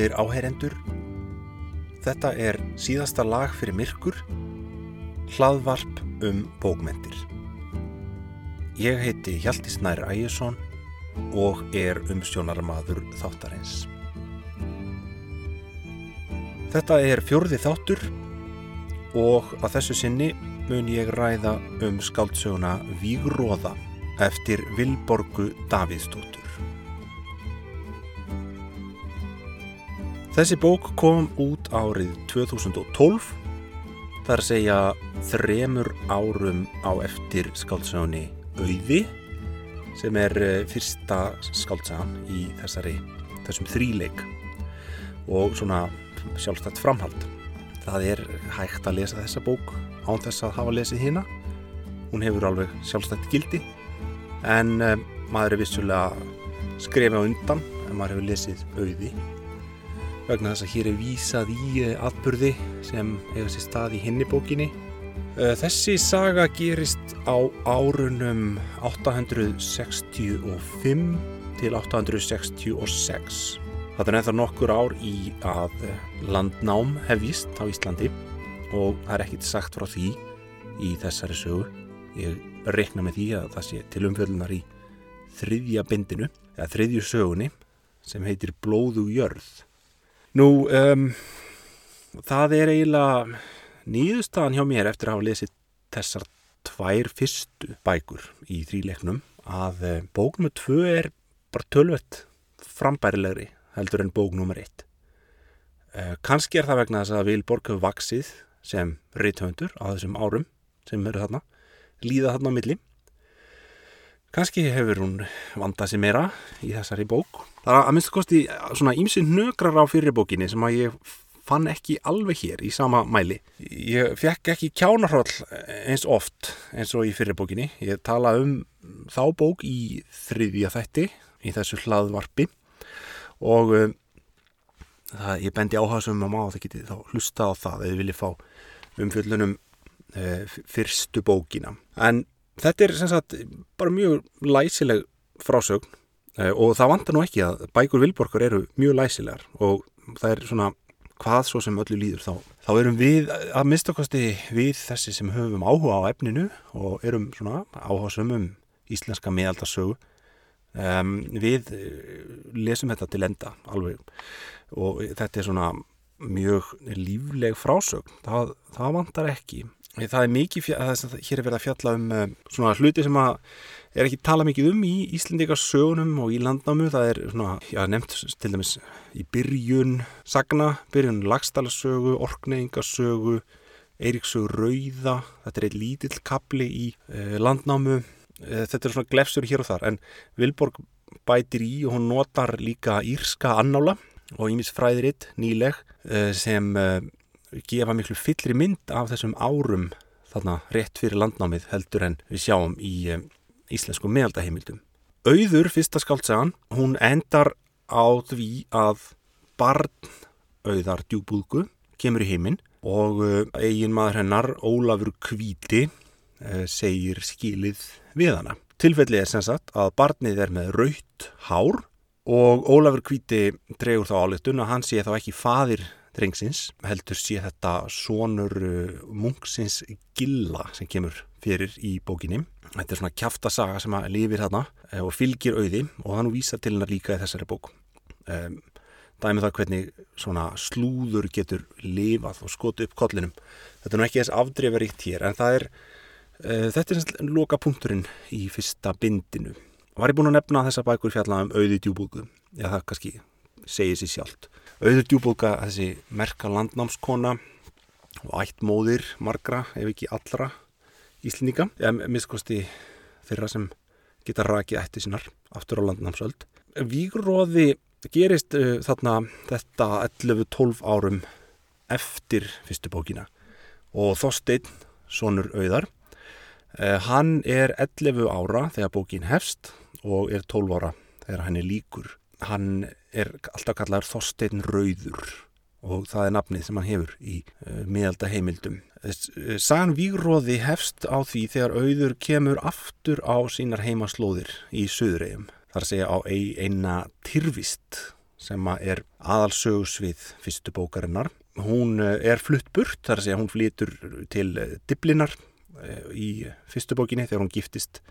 Góðir áheyrendur, þetta er síðasta lag fyrir myrkur, hlaðvarp um bókmentir. Ég heiti Hjalti Snær Ægjesson og er umsjónarmadur þáttarins. Þetta er fjörði þáttur og að þessu sinni mun ég ræða um skáldsöguna Vígróða eftir Vilborgu Davíðstóttur. Þessi bók kom út árið 2012, þar segja þremur árum á eftir skáldsögunni Auði, sem er eh, fyrsta skáldsagan í þessari, þessum þríleik og svona sjálfstætt framhald. Það er hægt að lesa þessa bók án þess að hafa lesið hína. Hún hefur alveg sjálfstætt gildi en um, maður er vissulega skrefið á undan en maður hefur lesið auði vegna þess að hér er vísað í atburði sem eiga sér stað í hinni bókinni. Þessi saga gerist á árunum 865 til 866. Það er nefnir nokkur ár í að landnám hefjist á Íslandi og það er ekkit sagt frá því í þessari sögu. Ég rekna með því að það sé til umfjöldunar í þriðja bindinu, eða þriðju sögunni sem heitir Blóðu jörð. Nú, um, það er eiginlega nýðustan hjá mér eftir að hafa lesið þessar tvær fyrstu bækur í þríleiknum að bók nr. 2 er bara tölvett frambærilegri heldur en bók nr. 1. Uh, Kanski er það vegna þess að Vilborg hefur vaksið sem reythöndur á þessum árum sem eru þarna, líða þarna á milli. Kanski hefur hún vandað sér meira í þessari bók. Það er að minnst kosti svona ímsinn nögrar á fyrirbókinni sem að ég fann ekki alveg hér í sama mæli. Ég fekk ekki kjánarhroll eins oft eins og í fyrirbókinni. Ég tala um þá bók í þriðja þætti í þessu hlaðvarpi og um, það, ég bendi áhagsum að maður það geti þá hlusta á það eða vilja fá umfjöllunum uh, fyrstu bókina. En þetta er sem sagt bara mjög læsileg frásögn og það vantar nú ekki að bækur Vilborgar eru mjög læsilegar og það er svona hvað svo sem öllu líður þá, þá erum við að mistakosti við þessi sem höfum áhuga á efninu og erum svona áhugasum um íslenska meðaldarsögu um, við lesum þetta til enda alveg og þetta er svona mjög lífleg frásögn. Það, það vantar ekki. Það er mikið, það er hér er verið að fjalla um svona hluti sem að er ekki tala mikið um í Íslendingarsögunum og í landnámu, það er svona, já, nefnt til dæmis í byrjun sagna, byrjun lagstælasögu, orkneingasögu, Eiríksögu rauða, þetta er eitt lítill kapli í eh, landnámu, eh, þetta er svona glefsur hér og þar, en Vilborg bætir í og hún notar líka írska annála og ímis fræðiritt nýleg eh, sem gefa miklu fyllri mynd af þessum árum þarna rétt fyrir landnámið heldur en við sjáum í íslensku meðaldaheimildum. Auður, fyrsta skáltsagan, hún endar á því að barn auðar djúbúðgu kemur í heiminn og eigin maður hennar, Ólafur Kvíti, segir skilið við hana. Tilfellið er sem sagt að barnið er með raut hár og Ólafur Kvíti dregur þá áleitun að hann sé þá ekki fadir drengsins, heldur sé þetta sonur munksins Gilla sem kemur fyrir í bókinni. Þetta er svona kjaftasaga sem að lifir þarna og fylgir auði og nú vísa til hennar líka í þessari bók. Um, dæmið það hvernig svona slúður getur lifað og skotu upp kollinum. Þetta er nú ekki eins afdreifaríkt hér en það er, uh, þetta er loka punkturinn í fyrsta bindinu. Var ég búin að nefna þessa bækur fjalla um auði djúbúlgu? Já það kannski segir sér sjálft. Auður djúbúlga þessi merka landnámskona og ættmóðir margra ef ekki allra Íslendinga, eða miskosti þeirra sem geta rakið ætti sínar aftur á landnámsöld. Vígróði gerist uh, þarna þetta 11-12 árum eftir fyrstu bókina og Þorstein, sonur auðar, uh, hann er 11 ára þegar bókin hefst og er 12 ára þegar hann er líkur. Hann er alltaf kallar Þorstein Rauður og það er nafnið sem hann hefur í uh, miðalda heimildum. Sagan Vígróði hefst á því þegar auður kemur aftur á sínar heimaslóðir í söðuregjum. Það er að segja á eina Tyrvist sem er aðalsögusvið fyrstu bókarinnar. Hún er flutt burt, þar að segja hún flytur til Diblinar í fyrstu bókinni þegar hún giftist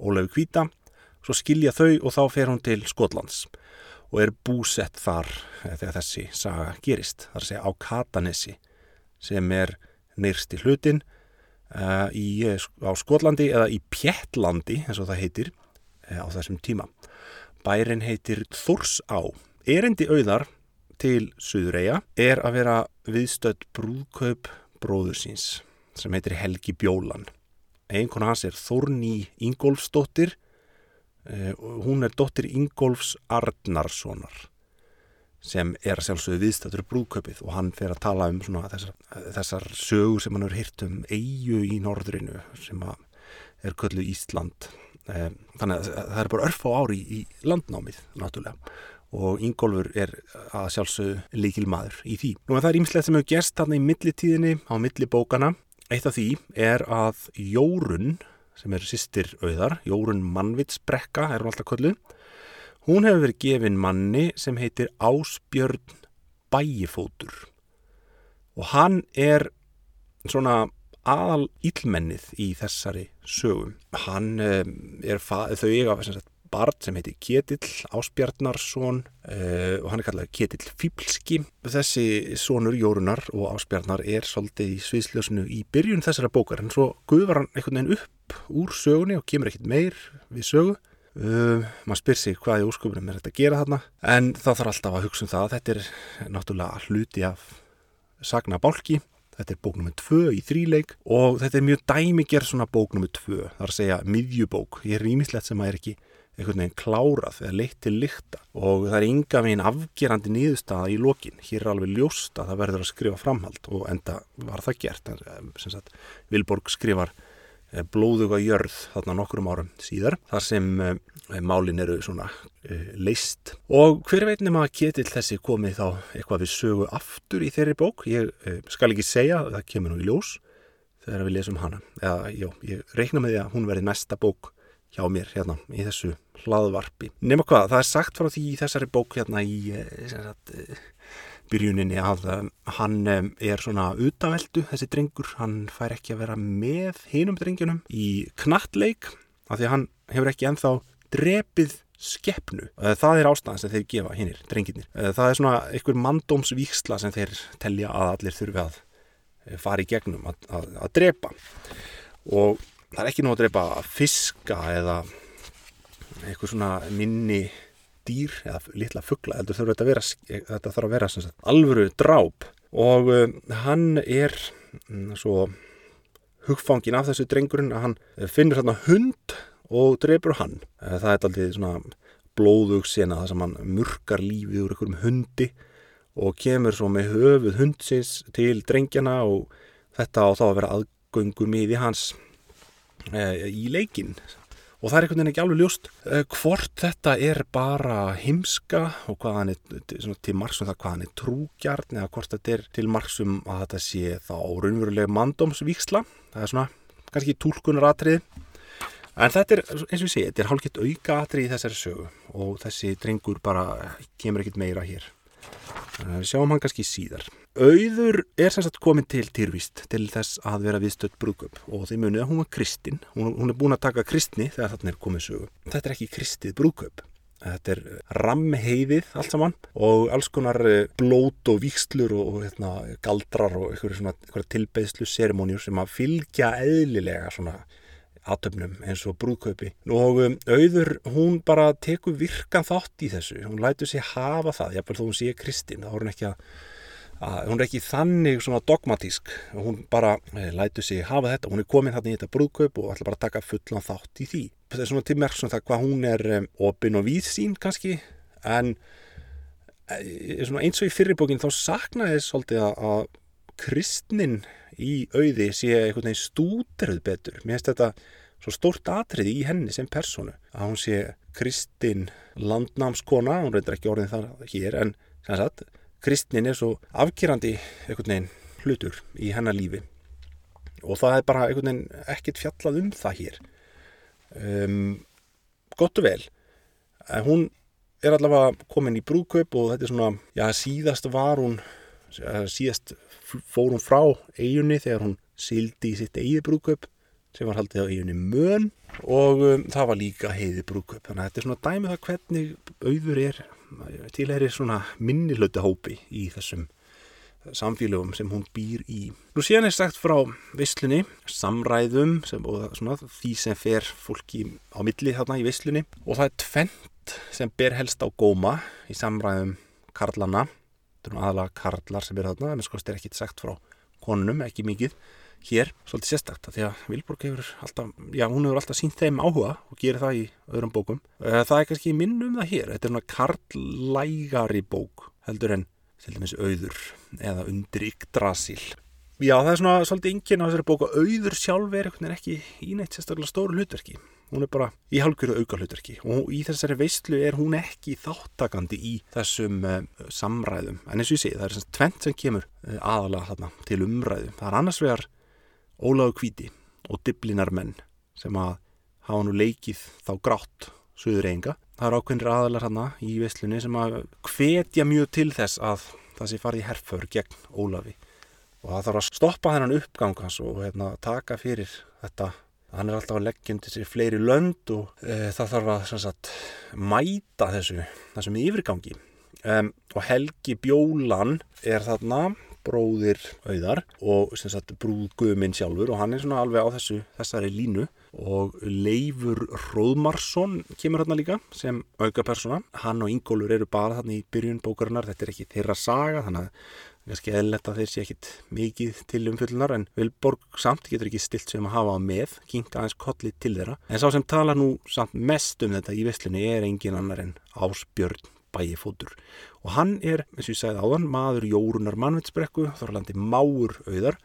Ólegu Kvíta. Svo skilja þau og þá fer hún til Skotlands og er búsett þar þegar þessi saga gerist. Er að segja á Katanessi sem er nýrst í hlutin uh, í, á Skotlandi eða í Pjettlandi eins og það heitir uh, á þessum tíma. Bærin heitir Þórsá. Erendi auðar til Suðureia er að vera viðstödd brúðkaup bróður síns sem heitir Helgi Bjólan. Einkona hans er Þórni Ingolfsdóttir hún er dóttir Ingolfs Arnarssonar sem er sjálfsögðu viðstættur brúðköpið og hann fer að tala um þessar, þessar sögur sem hann er hýrt um eigu í norðrinu sem er köllu Ísland þannig að það er bara örf á ári í landnámið náttúrulega og Ingólfur er að sjálfsögðu líkil maður í því. Nú að það er ímslegt sem hefur gerst þarna í millitíðinni á millibókana eitt af því er að Jórun sem er sýstir auðar, Jórun Mannvitsbrekka er hún alltaf kölluð Hún hefur verið gefin manni sem heitir Ásbjörn Bæjifótur og hann er svona aðal ílmennið í þessari sögum. Hann um, er, þau eiga barn sem heitir Ketill Ásbjarnarsson uh, og hann er kallað Ketill Fíblski. Þessi sonur Jórunar og Ásbjarnar er svolítið í sviðsljósinu í byrjun þessara bókar en svo guðvar hann einhvern veginn upp úr sögunni og kemur ekkit meir við sögu Uh, maður spyr sig hvað í úrsköpunum er þetta að gera þarna en þá þarf alltaf að hugsa um það þetta er náttúrulega hluti af sagna bálki þetta er bók nr. 2 í þríleik og þetta er mjög dæmiger svona bók. 2 það er að segja miðjubók ég er rýmislegt sem að er ekki einhvern veginn klárað eða leitt til lykta. Og það er ynga meginn afgerandi nýðustada í lokin. Hér er alveg ljóst að það verður að skrifa framhald og enda var það gert. Vilborg skrifar Eh, blóðuga jörð þarna nokkrum árum síðar þar sem uh, málin eru svona uh, leist og hver veitnum að Ketill þessi komið þá eitthvað við sögu aftur í þeirri bók? Ég uh, skal ekki segja, það kemur nú í ljós þegar við lesum hana. Eða já, ég reikna með því að hún verði næsta bók hjá mér hérna í þessu hlaðvarpi nema hvað, það er sagt frá því í þessari bók hérna í sagt, byrjuninni að um, hann er svona utaveldu þessi drengur, hann fær ekki að vera með hinum drengjunum í knattleik af því að hann hefur ekki enþá drepið skeppnu. Það er ástæðan sem þeir gefa hinnir, drenginir. Það er svona einhver mandómsvíksla sem þeir telja að allir þurfi að eh, fara í gegnum að, að, að drepa og það er ekki nú að drepa fiska eða eitthvað svona minni dýr eða litla fuggla þetta þarf að vera, þetta þarf að vera sagt, alvöru dráp. Og uh, hann er um, svo hugfangin af þessu drengurinn að hann finnur hérna hund og drefur hann. Uh, það er aldrei svona blóðug sena það sem hann murkar lífið úr einhverjum hundi og kemur svo með höfuð hundsins til drengjana og þetta á þá að vera aðgöngum í því hans í leikin og það er einhvern veginn ekki alveg ljóst uh, hvort þetta er bara heimska og hvað hann er til margsum það hvað hann er trúgjarn eða hvort þetta er til margsum að þetta sé þá raunverulega mandómsvíksla það er svona kannski tólkunar atrið en þetta er eins og ég segi, þetta er hálfitt auka atrið í þessari sögu og þessi drengur bara kemur ekkit meira hér. Við sjáum hann kannski síðar. Auður er sem sagt komin til týrvist til þess að vera viðstödd brúðgöp og þið munið að hún var kristinn. Hún, hún er búin að taka kristni þegar þarna er komið sögu. Þetta er ekki kristið brúðgöp. Þetta er rammheiðið allt saman og alls konar eh, blót og vikslur og, og hérna, galdrar og eitthvað tilbeðslu serimóniur sem að fylgja eðlilega svona aðtöfnum eins og brúðkaupi og um, auður hún bara tekur virkan þátt í þessu hún lætur sér hafa það, jáfnveg þó hún sé kristin þá er hún ekki að, að hún er ekki þannig svona dogmatísk. Hún bara e, lætur sér hafa þetta. Hún er komin hérna í þetta brúðkaup og ætla bara að taka fullan þátt í því. Þetta er svona tilmerk svona það hvað hún er um, opin og víðsýn kannski. En e, eins og í fyrirbókin þá saknaði svolítið að, kristnin í auði sé einhvern veginn stúderð betur. Mér finnst þetta svo stórt atriði í henni sem personu að hún sé Kristinn landnámskona, hún reyndar ekki orðin þar hér en sagt, Kristnin er svo afgerandi hlutur í hennar lífi. Og það er bara ekkert fjallað um það hér. Um, gott og vel. Hún er allavega komin í brúðkaup og þetta er svona, já síðast var hún, síðast fór hún frá eigunni þegar hún sildi í sitt eigið brúðkaup sem var haldið á eigunni Mön. Og um, það var líka heiði brúðkaup. Þannig að þetta er svona dæmið það hvernig auður er, tilherir svona minnilötu í þessum samfélögum sem hún býr í. Nú síðan er sagt frá visslunni, samræðum sem, og svona, því sem fer fólki á milli þarna í visslunni og það er tvent sem ber helst á góma í samræðum karlana, þetta er aðalega karlar sem er þarna, en sko er ekkit sagt frá konunum, ekki mikið hér, svolítið sérstakt því að Vilborg hefur alltaf, já hún hefur alltaf sínt þeim áhuga og gerir það í öðrum bókum. Eh, það er kannski minnum það hér, þetta er svona karlægari bók heldur en til dæmis auður eða undir Yggdrasil. Já, það er svona svolítið yngin á þessari bóku auður sjálf er ekki í neitt sérstaklega stóru hlutverki. Hún er bara í halgjörðu auka hlutverki og í þessari veistlu er hún ekki þáttakandi í þessum uh, samræðum. En eins og ég segi, það er svona tvent sem kemur uh, aðalega þarna til umræðu. Það er annars vegar Óláðu Kvíti og Diblinar menn sem að hafa nú leikið þá grátt söður einga það eru ákveðinir aðalar hana í visslunni sem að hvetja mjög til þess að það sé farið í herrför gegn Ólafi. Og það þarf að stoppa þennan uppgangans og hérna, taka fyrir þetta. Hann er alltaf að leggja undir sér fleiri lönd og e, það þarf að sagt, mæta þessu þessum yfirgangi. Um, og Helgi Bjólan er þarna bróðir auðar og sagt, brúðguminn sjálfur og hann er svona alveg á þessu, þessari línu og Leifur Róðmarsson kemur hérna líka sem auka persóna. Hann og Ingólfur eru bara þarna í byrjun bókarinnar, þetta er ekki þeirra saga þannig að skemmilegt að þeir sé ekkit mikið til umfyllunar en Vilborg samt getur ekki stilt sem að hafa á með, kinga aðeins kolli til þeirra. En sá sem tala nú samt mest um þetta í vestlunni er engin annar en Ásbjörn bæjifótur og hann er, eins og ég sagði áðan, maður Jórunar Mannvitsbrekku, þorrlandi máur auðar.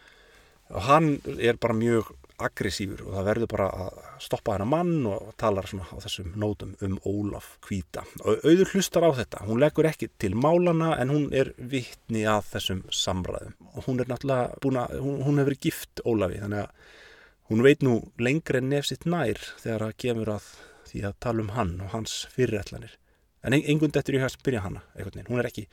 Og hann er bara mjög aggressífur og það verður bara að stoppa hennar mann og talar svona á þessum nótum um Ólaf Kvíta og auður hlustar á þetta, hún leggur ekki til málana en hún er vittni að þessum samræðum. Og hún er náttúrulega búin að, hún, hún hefur gift Ólafi þannig að hún veit nú lengri en nefsitt nær þegar það kemur að því að tala um hann og hans fyrirætlanir en einhvern dettur ég að spyrja hana hún er ekki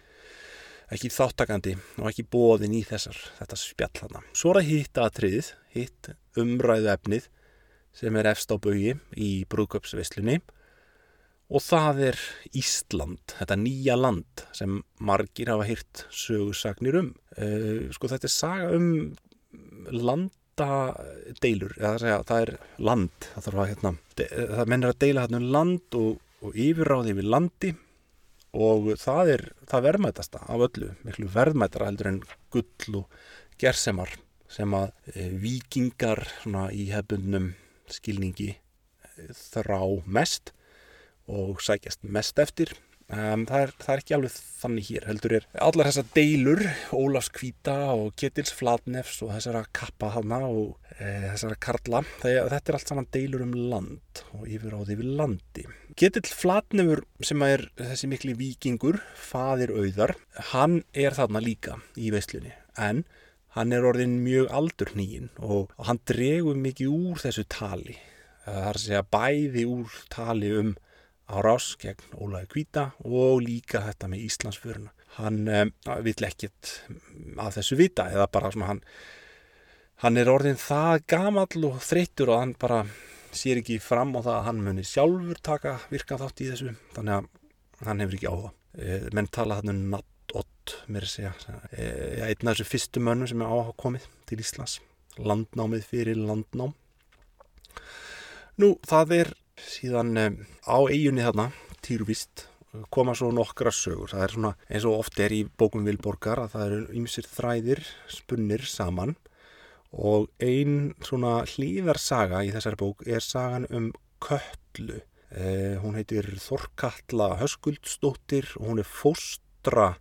ekki þáttakandi og ekki bóðin í þessar þetta spjall hana. Svo er það hitt aðtriðið, hitt umræðu efnið sem er efst á bögi í brúðköpsvislunni og það er Ísland, þetta nýja land sem margir hafa hýrt sögursagnir um. Uh, sko þetta er saga um landadeilur, eða það, er land, það að hérna, það mennir að deila hérna um land og, og yfirráði yfir landi og það er það verðmætasta af öllu, miklu verðmætara heldur en gull og gersemar sem að e, vikingar í hefbundnum skilningi e, þrá mest og sækjast mest eftir Um, það, er, það er ekki alveg þannig hér heldur er allar þessar deilur Ólafs Kvíta og Ketils Flatnefs og þessara kappa hana og e, þessara karla það, þetta er allt saman deilur um land og yfir á því við landi. Ketil Flatnefur sem er þessi mikli vikingur, fadir auðar hann er þarna líka í veislunni en hann er orðin mjög aldur nýjinn og, hann dregur mikið úr þessu tali það er að segja bæði úr tali um árás gegn Ólaði Kvíta og líka þetta með Íslandsfjöruna. Hann um, vill ekkert að þessu vita eða bara svona hann, hann er orðin það gamall og þreyttur og hann bara sér ekki fram á það að hann muni sjálfur taka virkan þátt í þessu þannig að hann hefur ekki áhuga. E, menn tala hann um nattott mér segja. E, einn af þessu fyrstu mönnum sem er áhuga komið til Íslands. Landnámið fyrir landnám. Nú, það er síðan um, á eiginni þarna, týrvist koma svo nokkra sögur. Það er svona eins og oft er í bókum Vilborgar að það eru ymsir þræðir spunnir saman. Og ein svona hlýðarsaga í þessari bók er sagan um Köllu eh, hún heitir Þorkalla Höskuldsdóttir og hún er fóstra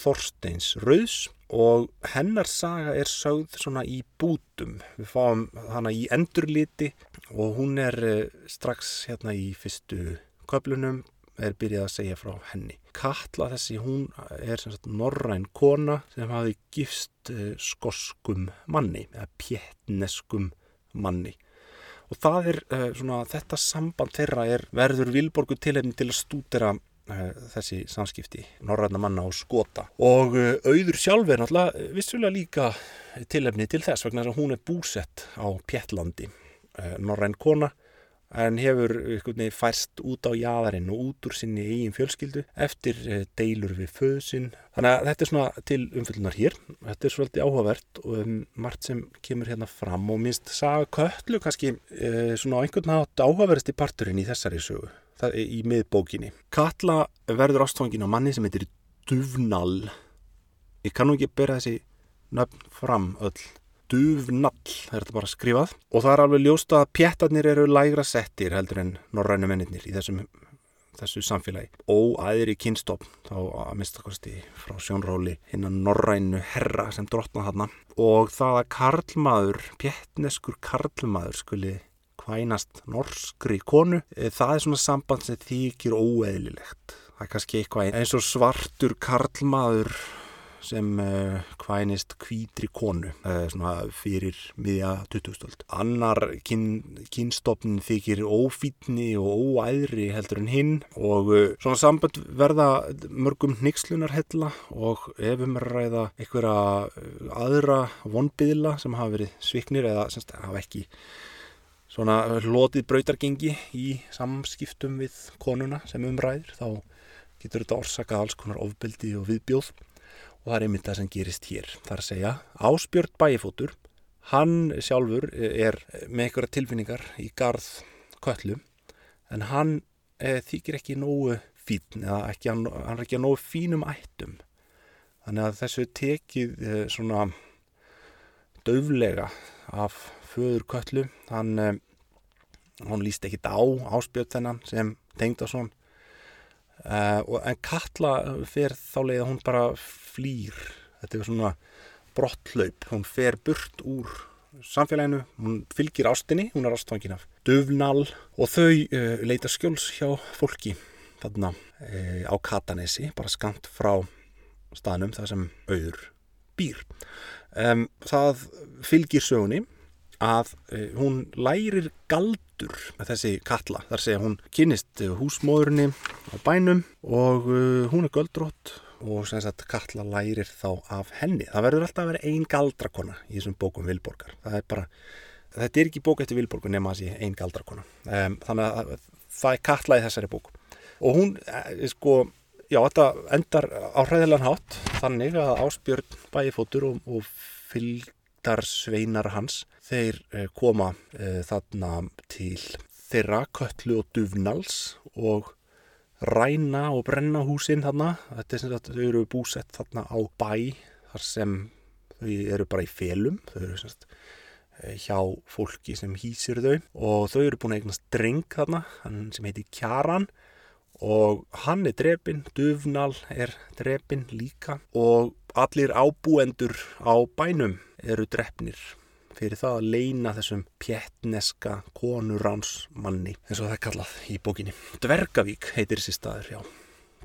Þorsteins Rauðs og hennar saga er sögð svona í bútum. Við fáum hana í endurliti og hún er eh, strax hérna í fyrstu köflunum er byrjað að segja frá henni. Katla þessi hún er sagt norræn kona sem hafi gifst uh, skoskum manni eða pjettneskum manni. Og það er uh, svona þetta samband þeirra er verður Vilborgu tilhefni til að stúdera þessi samskipti norræna manna og skota og uh, auður sjálf er náttúrulega vissulega líka tilefni til þess vegna að hún er búsett á Pjettlandi norræn kona en hefur færst út á jæðarinn og út úr sinni eigin fjölskyldu eftir deilur við föðsinn. Þannig að þetta er svona til umfyllunar hér. Þetta er svolítið áhugavert og um, margt sem kemur hérna fram og minnst saga köllu kannski svona á einhvern nátt áhugaverðist í parturinn í þessari sögu, í miðbókinni. Katla verður ástfangin á manni sem heitir Duvnal. Ég kannu ekki bera þessi nöfn fram öll duvnall, er þetta bara skrifað og það er alveg ljóst að pjættarnir eru lægra settir heldur en norrænu mennir í þessum, þessu samfélagi og aðri kynstofn þá að mistakosti frá sjónróli hinnan norrænu herra sem drotna þarna og það að karlmaður, pjættneskur karlmaður skuli hvænast norskri konu, eh, það er svona samband sem þykir óeðlilegt það er kannski eitthvað eins og svartur karlmaður sem uh, kvænist kvítri konu uh, fyrir miðja 2000. Annar kyn, kynstofn þykir ófítni og óæðri heldur en hinn og svona samband verða mörgum nixlunarhella og ef um ræða einhverja aðra vonbyðla sem hafa verið sviknir eða semst, hafa ekki svona lotið brautargengi í samskiptum við konuna sem umræðir þá getur þetta orsakað alls konar ofbeldi og viðbjóð og það er einmitt það sem gerist hér. Það er að segja Áspjörn Bæifótur, hann sjálfur er með einhverja tilfinningar í garð köllu en hann e, þykir ekki nógu fín eða ekki, hann, hann er ekki nógu fínum ættum. Þannig að þessu tekið e, svona döflega af föður köllu, hann, hann líst ekki á Áspjörn þennan sem tengd á svona Uh, en Katla fer þá leið að hún bara flýr. Þetta er svona brottlaup hún fer burt úr samfélaginu. Hún fylgir ástinni, hún er ástfangin af döfnal og þau uh, leita skjóls hjá fólki þarna uh, á Katanesi bara skant frá staðnum það sem auður býr. Um, það fylgir sögunni að uh, hún lærir galdur með þessi kalla. Þar segja hún kynist húsmóðurni á bænum og uh, hún er göldrótt og sem sagt kalla lærir þá af henni. Það verður alltaf að vera einn galdrakona í þessum bókum Vilborgar. Er bara, þetta er ekki bók eftir Vilborgar nema sé einn galdrakona. Þannig að það er kalla í þessari bók. Og hún, eh, sko, já þetta endar á hræðilegan hátt þannig að Áspjörn bæifótur og, og fylg riddarsveinar hans þeir eh, koma e, þarna til þeirra köllu og duvnals og ræna og brenna húsinn þarna. Þetta er sem að þau eru búsett þarna á bæ þar sem þau eru bara í felum. Þau eru semst eh, hjá fólki sem hýsir þau. Og þau eru búin að eignast dreng þarna sem heitir Kjaran og hann er drefin, Duvnal er drefin líka og allir ábúendur á bænum eru drefnir fyrir það að leina þessum pjettneska konuránsmanni eins og það er kallað í bókinni. Dvergavík heitir þessi staður, já.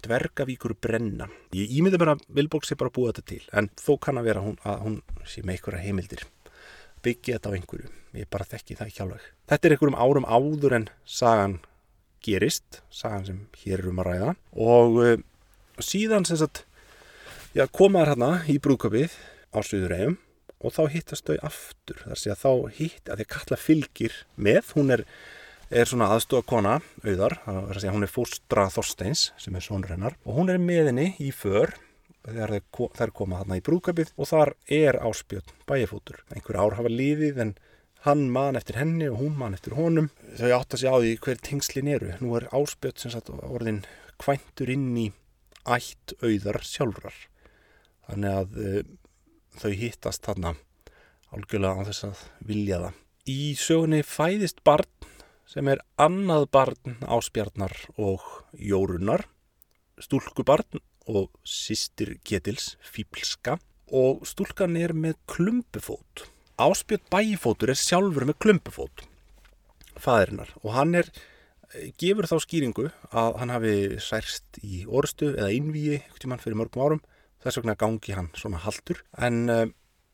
Dvergavíkur brenna. Ég ímyndi bara að Vilborg sé bara búið þetta til en þó kann að vera hún, að hún sé með einhverja heimildir. Byggja þetta á einhverju. Ég bara þekki það ekki alveg. Þetta er einhverjum árum áður en sagan gerist, sagan sem hér erum að ræða. Og uh, síðan sem sagt já, komaður hérna í brúköpið á Suðurægum og þá hittast þau aftur. Þar sé að þá hitt að því Katla fylgir með, hún er, er svona aðstofa kona, auðar, þar sé að hún er fóstra Þorsteins sem er sonur hennar og hún er með henni í för þegar þær koma hérna í brúköpið og þar er áspjöld bæjafótur einhver ár hafa líðið en hann man eftir henni og hún man eftir honum. Þau átt að segja á því hver tengslin eru. Nú er áspjöld sem sagt orðin kvæntur inn í ætt auðar sjálfrar. Þannig að uh, þau hittast þarna álgjörlega á þess að vilja það. Í sögunni fæðist barn sem er annað barn áspjarnar og jórunar stúlkubarn og sýstir ketils fýblska og stúlkan er með klumpufót Áspjöld bæfótur er sjálfur með klumpufót fæðirinnar og hann er eh, gefur þá skýringu að hann hafi særst í orstu eða innvíi fyrir mörgum árum. Þess vegna gangi hann svona haldur en uh,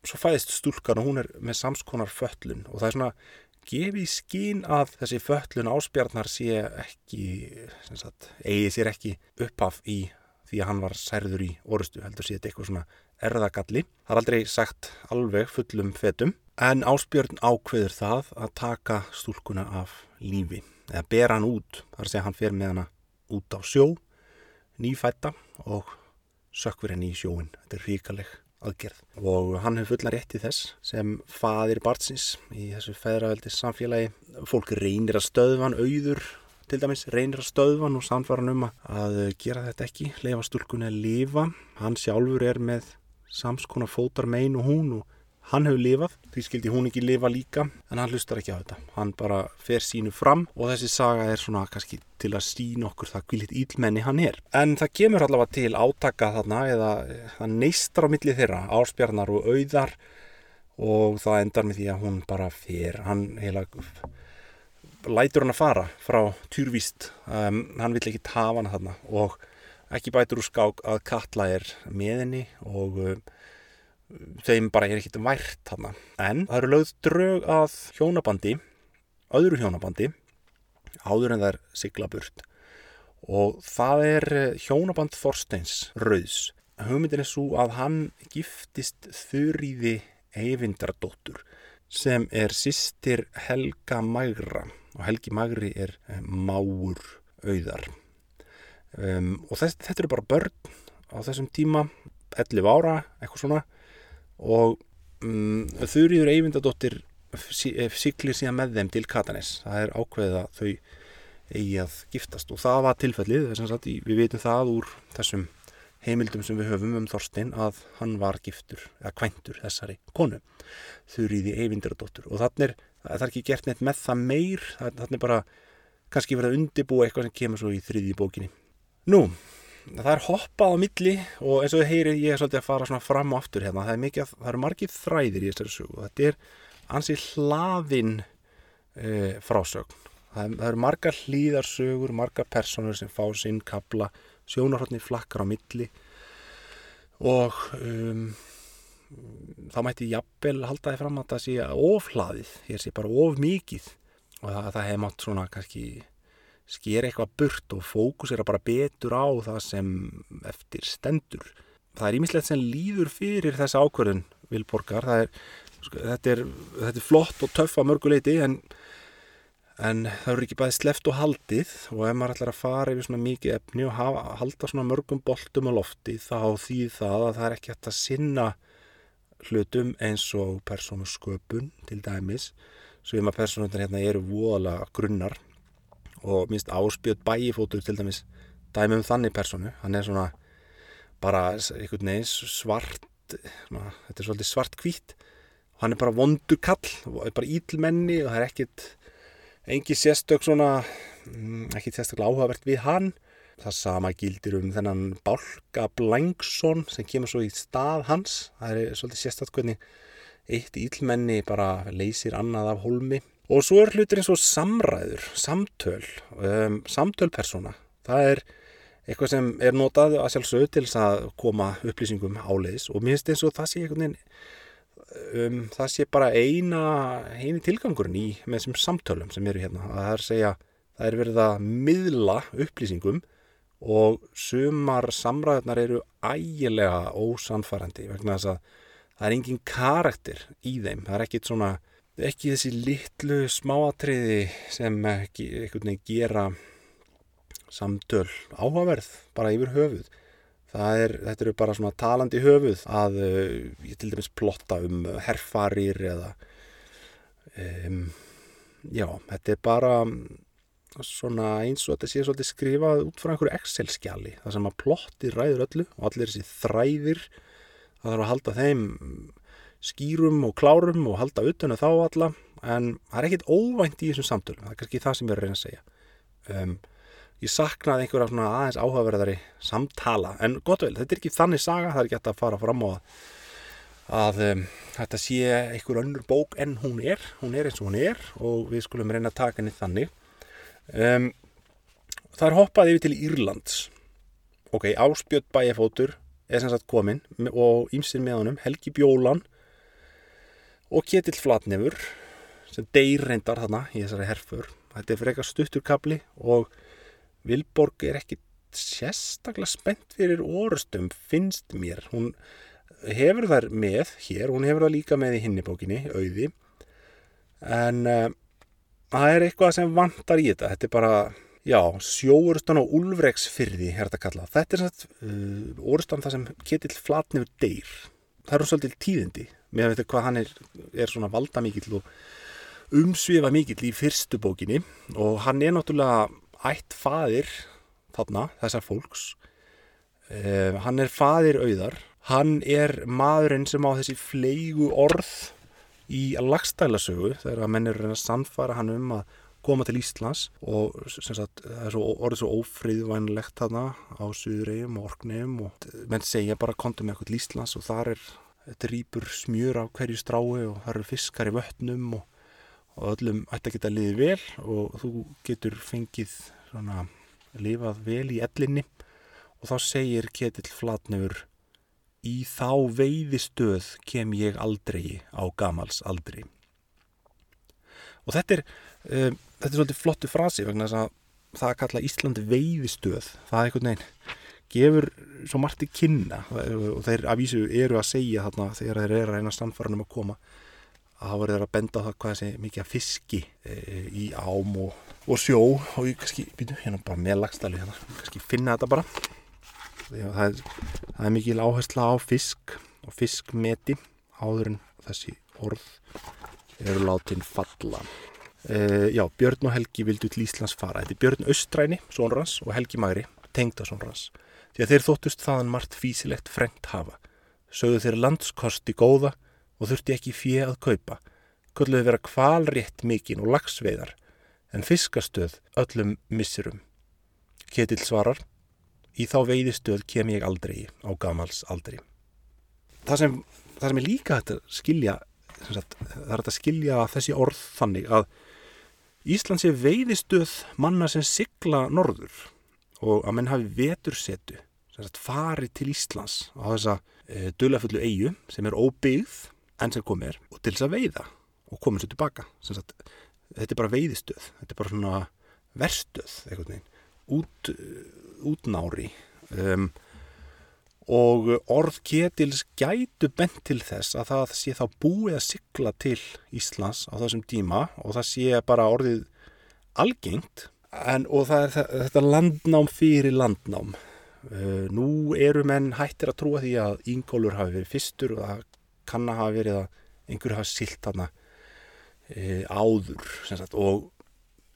svo fæðist stúlkan og hún er með samskonar föllun og það er svona gefi skín að þessi föllun áspjarnar sé ekki, sagt, eigi sér ekki upphaf í því að hann var særður í orustu, heldur sé þetta eitthvað svona erðagalli. Það er aldrei sagt alveg fullum fetum, en áspjörn ákveður það að taka stúlkuna af lífi, eða bera hann út, þar sé hann fer með hana út á sjó, nýfætta og sökver henni í sjóin. Þetta er ríkaleg aðgerð og hann hefur fullan rétt í þess sem fadir barnsins í þessu feðraveldis samfélagi. Fólk reynir að stöðva hann auður til dæmis, reynir að stöðva hann og samfara hann um að gera þetta ekki, leifa stúlkunni að lifa. Hann sjálfur er með samskona fótar megin og hún og Hann hefur lifað, því skildi hún ekki lifa líka, en hann hlustar ekki á þetta. Hann bara fer sínu fram og þessi saga er svona kannski til að sína okkur það kvílitt ílmenni hann er. En það kemur allavega til átaka þarna eða það neistar á milli þeirra, áspjarnar og auðar og það endar með því að hún bara fer, hann heila lætur hann að fara frá týrvíst, um, hann vill ekki tafa hann þarna og ekki bætur úr skák að Katla er með henni og um, þeim bara er ekkit vært þarna. En það eru lögð drög að hjónabandi, öðru hjónabandi, áður en það er sigla burt. Og það er eh, hjónaband Þorsteins Rauðs. Hugmyndin er svo að hann giftist þurriði Eyvindardóttur sem er sýstir Helga Magra og Helgi Magri er eh, máur auðar. Um, og þess, þetta eru bara börn á þessum tíma, 11 ára, eitthvað svona. Og um, Þurriður Eyvindadóttir eh, siglir síðan með þeim til Katanes það er ákveðið að þau eigi að giftast. Og það var tilfellið sagt, við veitum það úr þessum heimildum sem við höfum um Þorstein að hann var giftur, eða kvæntur þessari konu, Þurriði Eyvindadóttir og þannig er, það er ekki gert neitt með það meir, þannig bara kannski verið að undibúa eitthvað sem kemur svo í þriðji bókinni. Nú það er hoppað á milli og eins og þið heyrið ég er svolítið að fara fram og aftur hérna. Það, mikið, það eru margið þræðir í þessari sögu. Þetta er ansi hlaðin e, frásögn. Það, það eru margar hlýðarsögur margar personur sem fá sinn kabla sjónarhóttni flakkar á milli og um, þá mætti jafnvel halda þið fram að það sé ofhlaðið hér sé bara of mikið og það, það hefði mátt svona kannski sker eitthvað burt og fókusera bara betur á það sem eftir stendur. Það er ímislegt sem líður fyrir þessa ákverðin Vilborgar. Er, sko, þetta, er, þetta er flott og töff á mörguleiti en, en það eru ekki bæði sleft og haldið og ef maður ætlar að fara yfir svona mikið efni og hafa, halda svona mörgum boltum á lofti þá þýð það að það er ekki hægt að sinna hlutum eins og persónu sköpun til dæmis. Svo ef maður persónunar hérna eru voðalega grunnar og minnst áspjöld bæifótur til dæmis dæmi um þannig personu hann er svona bara einhvern veginn svart svona, þetta er svolítið svart hvít og hann er bara vondur kall og er bara ílmenni og það er ekkit engi sérstök svona mm, ekkit sérstaklega áhugavert við hann. Það sama gildir um þennan Bálka Blangsson sem kemur svo í stað hans. Það er svolítið sérstaklega hvernig eitt ílmenni bara leysir annað af holmi Og svo er hlutir eins og samræður, samtöl, um, samtölpersona. Það er eitthvað sem er notað að sjálfsög til að koma upplýsingum áleiðis og minnst eins og það sé einhvern veginn, um, það sé bara eina, eini tilgangurinn í með þessum samtölum sem eru hérna. Það er, segja, það er verið að miðla upplýsingum og sumar samræðunar eru ægilega ósanfærandi vegna þess að það er engin karakter í þeim. Það er ekkit svona ekki þessi litlu smáatriði sem ekki einhvern veginn gera samtöl áhugaverð bara yfir höfuð. Er, þetta eru bara svona talandi höfuð að uh, ég til dæmis plotta um herfarir eða um, já, þetta er bara svona eins og þetta sé svolítið skrifað út frá einhverju Excel-skjali það sem að plotti ræður öllu og allir þessi þræðir það þarf að halda þeim skýrum og klárum og halda utan að um þá alla en það er ekkit óvænt í þessum samtölum það er kannski það sem ég er að reyna að segja. Um, ég saknaði einhverja svona aðeins áhugaverðari samtala en gott vel, þetta er ekki þannig saga það er ekki að fara fram á að, um, þetta sé einhver önnur bók en hún er hún er eins og hún er og við skulum reyna að taka henni þannig. Um, það er hoppað yfir til Írlands. Ok, Áspjöld bæjafótur er sem sagt komin og ímsir með honum Helgi Bjólan og Ketill Flatnefur sem deyr reyndar þarna í þessari herfur þetta er frekar stuttur kabli og Vilborg er ekki sérstaklega spennt fyrir orustum finnst mér. Hún hefur þær með hér hún hefur það líka með í hinnibókinni auði. En uh, það er eitthvað sem vantar í þetta. Þetta er bara, já, sjóurustan og úlvregsfyrði er þetta kallað. Þetta er svona uh, orustan það sem ketill flatnefur deyr. Það eru svolítið tíðindi með veitu hvað hann er, er svona valda mikill og umsvifa mikill í fyrstu bókinni. Og hann er náttúrulega ætt faðir þarna, þessar fólks. Uh, hann er faðir auðar. Hann er maðurinn sem á þessi fleigu orð í lagstælasögu þegar að menn eru að sannfara hann um að koma til Íslands. Og sagt, það er svo, orðið svo ófríðvænlegt þarna á Suðureyjum og Orkneyjum og menn segja bara kontum eitthvað til Íslands. Og þar er drýpur smjur á hverju strái og það eru fiskar í vötnum og, og öllum ætti að geta liðið vel og þú getur fengið svona lifað vel í ellinni. Og þá segir Ketill Flatnefur í þá veiðistöð kem ég aldrei á gamals aldrei og þetta er um, þetta er svolítið flottu frasi vegna þess að það að kalla Íslandi veiðistöð. Það er einhvern veginn gefur svo margt í kynna og þeir að vísu eru að segja þarna þegar þeir eru að reyna stanfaranum að koma að það voru þeir að benda á það hvað þessi mikið fiski e, í ám og, og sjó. Og ég kannski, býtu, hérna bara með lagstælu hérna, kannski finna þetta bara. Það er, það er mikil áhersla á fisk og fiskmeti áður en þessi orð eru látin falla. E, já, Björn og Helgi vildu til Íslands fara. Þetta er Björn Östræni, sonrans og Helgi Magri, tengda sonrans því að þeir þóttust þaðan margt físilegt frengt hafa sögðu þeir landskosti góða og þurfti ekki fjö að kaupa kulluði vera kvalrétt mikinn og lagsveiðar en fiskastöð öllum missirum. Ketil svarar, í þá veiðistöð kem ég aldrei á gamals aldrei. Það sem, það sem er líka hægt að skilja, sagt, það er hægt að skilja þessi orð þannig að Íslands er veiðistöð manna sem sigla norður og að menn hafi vetursetu, farið til Íslands á þessa e, dölafullu eigu sem er óbyggð enn sem komið er og til þess að veiða og komið sér tilbaka. Sagt, þetta er bara veiðistöð, þetta er bara svona verstöð út, útnári um, og orð ketils gætu bent til þess að það sé þá búið að sykla til Íslands á þessum tíma og það sé bara orðið algengt en, og það er þetta landnám fyrir landnám. Uh, nú eru menn hættir að trúa því að Íngólur hafi verið fyrstur og það kann að hafa verið að einhverju hafi silt hana e, áður sagt, og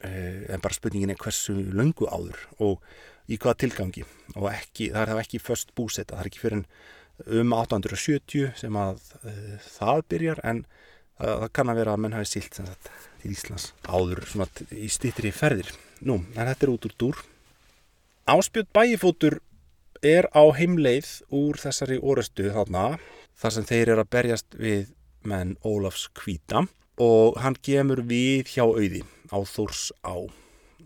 e, en bara spurningin er hversu löngu áður og í hvaða tilgangi og ekki, það er það ekki först búsetta, það er ekki fyrir um 1870 sem að það byrjar en það, kann að vera að menn hafi silt til Íslands áður í stýttri ferðir. Nú, en þetta er út úr dúr. Áspjöld bæifótur er á heimleið úr þessari orustu þarna þar sem þeir eru að berjast við menn Ólafs Kvíta og hann gemur við hjá auði á Þórs á,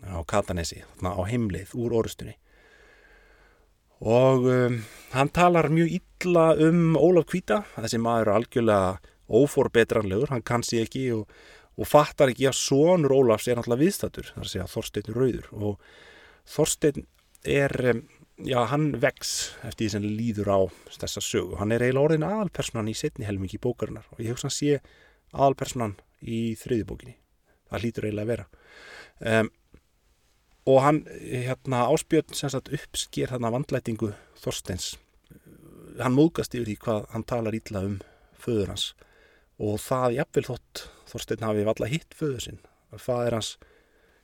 á Katanesi, þarna á heimleið úr orustunni og um, hann talar mjög illa um Ólaf Kvíta þessi maður er algjörlega óforbetranlegur, hann kann sér ekki og, og fattar ekki að sonur Ólafs er náttúrulega viðstættur, þar sé að Þorstein Rauður. Og Þorstein er já, hann vex eftir því sem líður á þessa sögu, hann er eiginlega orðin aðalpersonan í setni helmingi bókarinnar. Og ég hugsa hann sé aðalpersonan í þriðibókinni það hlýtur eiginlega að vera. Um, og hann hérna áspjörn sem sagt uppsker þarna vandlætingu Þorsteins. Hann móðgast yfir því hvað hann talar ítla um föður hans og það jafnvel þótt Þorstein hafi valla hitt föður sinn faður hans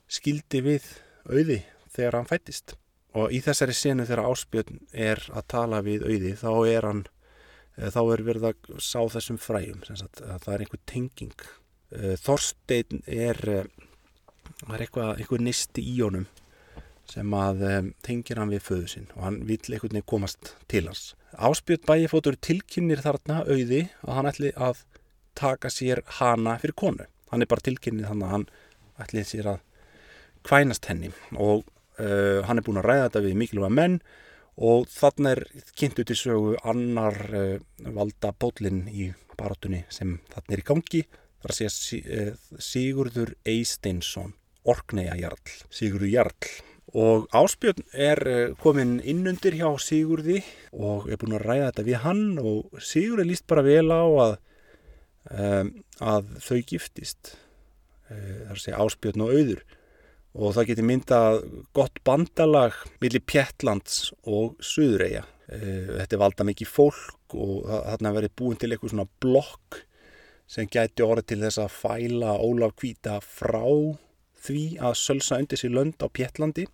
skildi við auði þegar hann fættist og í þessari senu þegar áspjörn er að tala við auði þá er hann Eh, þá er verið að sá þessum fræjum það er einhver tenging. Eh, Þorstein er eh, það er eitthvað, eitthvað nisti í honum sem að tengir hann við föðu sinn og hann vil einhvern veginn komast til hans. Áspjöld bæjifótur tilkynir þarna auði að hann ætli að taka sér hana fyrir konu. Hann er bara tilkynnið þannig að hann ætli sér að kvænast henni. Og uh, hann er búin að ræða þetta við mikilvæga menn og þannig er kynntu til sögu annar uh, valda bólinn í barátunni sem þannig er í gangi. Þar að segja Sigurður Eisteinsson Orkneiða Jarl, Sigurður Jarl. Og Áspjörn er komin innundir hjá Sigurði og er búin að ræða þetta við hann og Sigurði líst bara vel á að, um, að þau giftist þar að segja Áspjörn og auður og það geti myndað gott bandalag millir Pjettlands og Suðureia. Þetta er valda mikið fólk og þarna verið búin til eitthvað svona blokk sem gæti orðið til þess að fæla Ólaf Kvíta frá því að sölsa undir sér lönd á Pjettlandi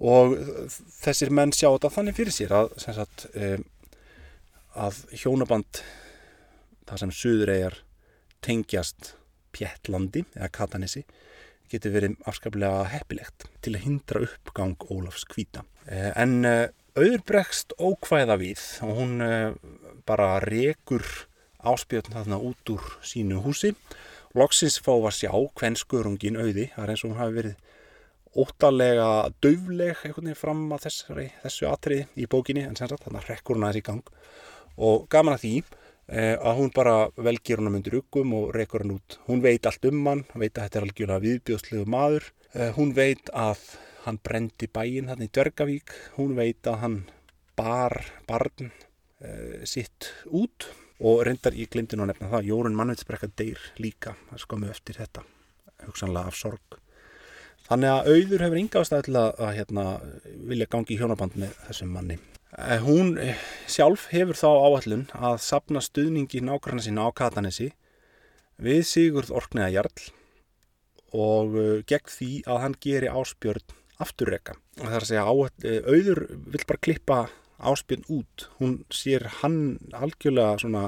og þessir menn sjá þetta þannig fyrir sér að, sagt, um, að hjónaband það sem Suðureiar tengjast Pjettlandi eða Katanissi getur verið afskaplega heppilegt til að hindra uppgang Ólafs Kvíta. En auður bregst ókvæða við og hún bara rekur áspjötn þarna út úr sínu húsi. Loksins fá að sjá hvern skörungin auði, það er eins og hún hafi verið óttalega döfleg einhvern veginn fram að þessari, þessu atriði í bókinni en sem sagt þannig að rekkur hún aðeins í gang og gaman að því að hún bara velgir hún að myndir ykkum og rekur hann út. Hún veit allt um hann, veit að þetta er algjörlega viðbjóðslegu maður. Hún veit að hann brendi bæinn hann í Dörgavík. Hún veit að hann bar barn uh, sitt út og reyndar í glimtinu að nefna það. Jórun Mannvitsbrekka deyr líka, það skoðum við eftir þetta, hugsanlega af sorg. Þannig að auður hefur ynga ástæði til að, að hérna, vilja gangi í hjónaband með þessum manni. Hún sjálf hefur þá áallun að sapna stuðningi nákvæmna sína á Katanessi við Sigurð Orkneiða Jarl og gegn því að hann geri áspjörn afturreka. Það er að segja að auður vil bara klippa áspjörn út. Hún sér hann algjörlega svona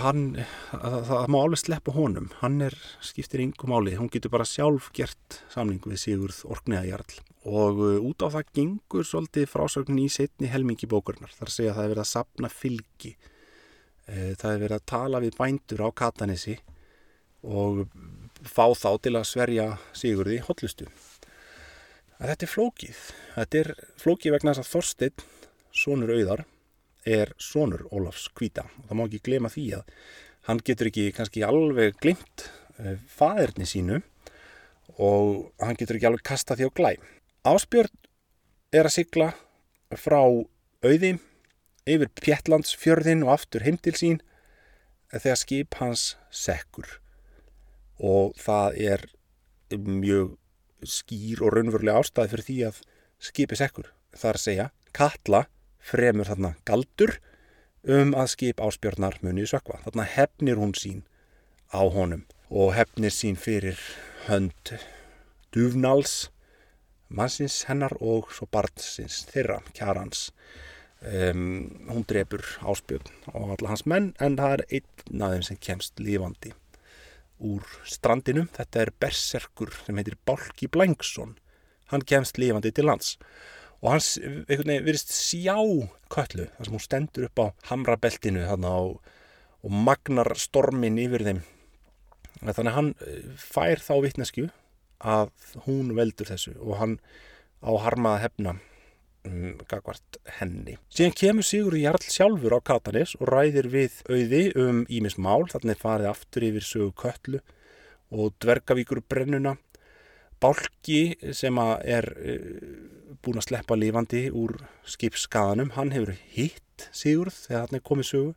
hann, það, það má alveg sleppa honum hann er, skiptir yngum áli hún getur bara sjálf gert samning við Sigurð Orkneiða Jarl og uh, út á það gengur svolítið frásögnin í setni helmingi bókurnar þar segja að það er verið að sapna fylgi. Uh, það er verið að tala við bændur á Katanessi og fá þá til að sverja Sigurði hotlustu að þetta er flókið. Þetta er flókið vegna þess að Þorstein, sonur auðar er sonur Ólafs Kvíta og það má ekki glema því að hann getur ekki kannski alveg glimt uh, faðirni sínu og hann getur ekki alveg kasta því á glæ Áspjörn er að sigla frá auði yfir Pjettlandsfjörðin og aftur heim til sín þegar skip hans sekkur. Og það er mjög skýr og raunverulega ástæði fyrir því að skipi sekkur. Að segja Katla fremur þarna galdur um að skip áspjörnar munið sökva. Þarna hefnir hún sín á honum og hefnir sín fyrir hönd duvnals mannsins hennar og svo barnsins þeirra, kjarans. Um, hún drefur áspjörn og alla hans menn en það er einn af þeim sem kemst lífandi úr strandinu. Þetta er berserkur sem heitir Balki Blængsson. Hann kemst lífandi til lands og hans virðist sjá köllu þar sem hún stendur upp á hamrabeltinu og, og magnar stormin yfir þeim þannig að hann eh, fær þá vittnesku að hún veldur þessu og hann á harmaða hefna um, gagvart henni. Síðan kemur Sigur Jarl sjálfur á Katanis og ræðir við auði um Ímis Mál. Þannig farið aftur yfir sögu köllu og dvergavíkur brennuna Bálki sem er uh, búin að sleppa lifandi úr skipskaðanum, hann hefur hitt Sigurð þegar hann er komið sögu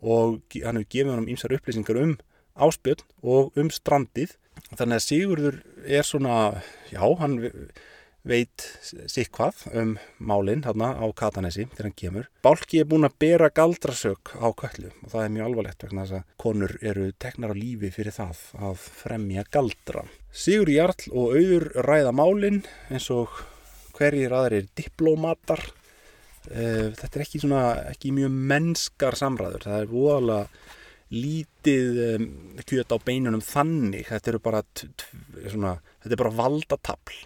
og hann hefur gefið hann um ýmsar upplýsingar um áspjöld og um strandið. Þannig að Sigurður er svona, já, hann veit sikk hvað um málinn hérna á Katanesi þegar hann kemur. Bálki er búin að bera galdrasök á köllu og það er mjög alvarlegt vegna þess að konur eru teknar á lífi fyrir það að fremja galdra. Sigur Jarl og auður ræða málinn eins og hverjir aðrir diplómatar. Eh, þetta er ekki, svona, ekki mjög mennskar samræður, það er voðalega lítið um, kjöt á beinunum þannig, þetta, bara, svona, þetta er bara valdatapl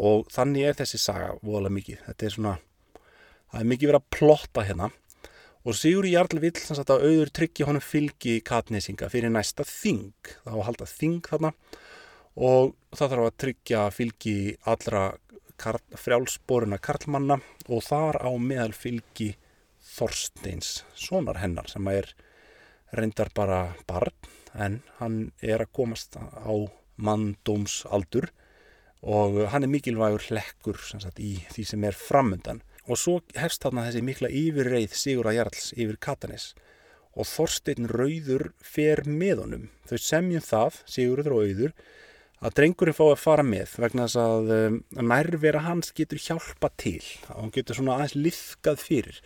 og þannig er þessi saga voðalega mikið. Þetta er svona, það er mikið verið að plotta hérna. Og Sigur Jarl vill sem sagt að auður tryggja honum fylgi katnesinga fyrir næsta þing. Þá halda þing þarna. Og það þarf að tryggja fylgi allra frjálsboruna karlmanna. Og þar á meðal fylgi Þorsteins sonar hennar sem er reyndar bara barn en hann er að komast á manndómsaldur og hann er mikilvægur hlekkur sagt, í því sem er framöndan og svo hefst þarna þessi mikla yfirreið Sigur að Jarls yfir Katanis og Þorstein Rauður fer með honum. Þau semjum það, Sigurður og Auður að drengurinn fá að fara með vegna þess að um, nærvera hans getur hjálpa til. Og hann getur svona aðeins liðkað fyrir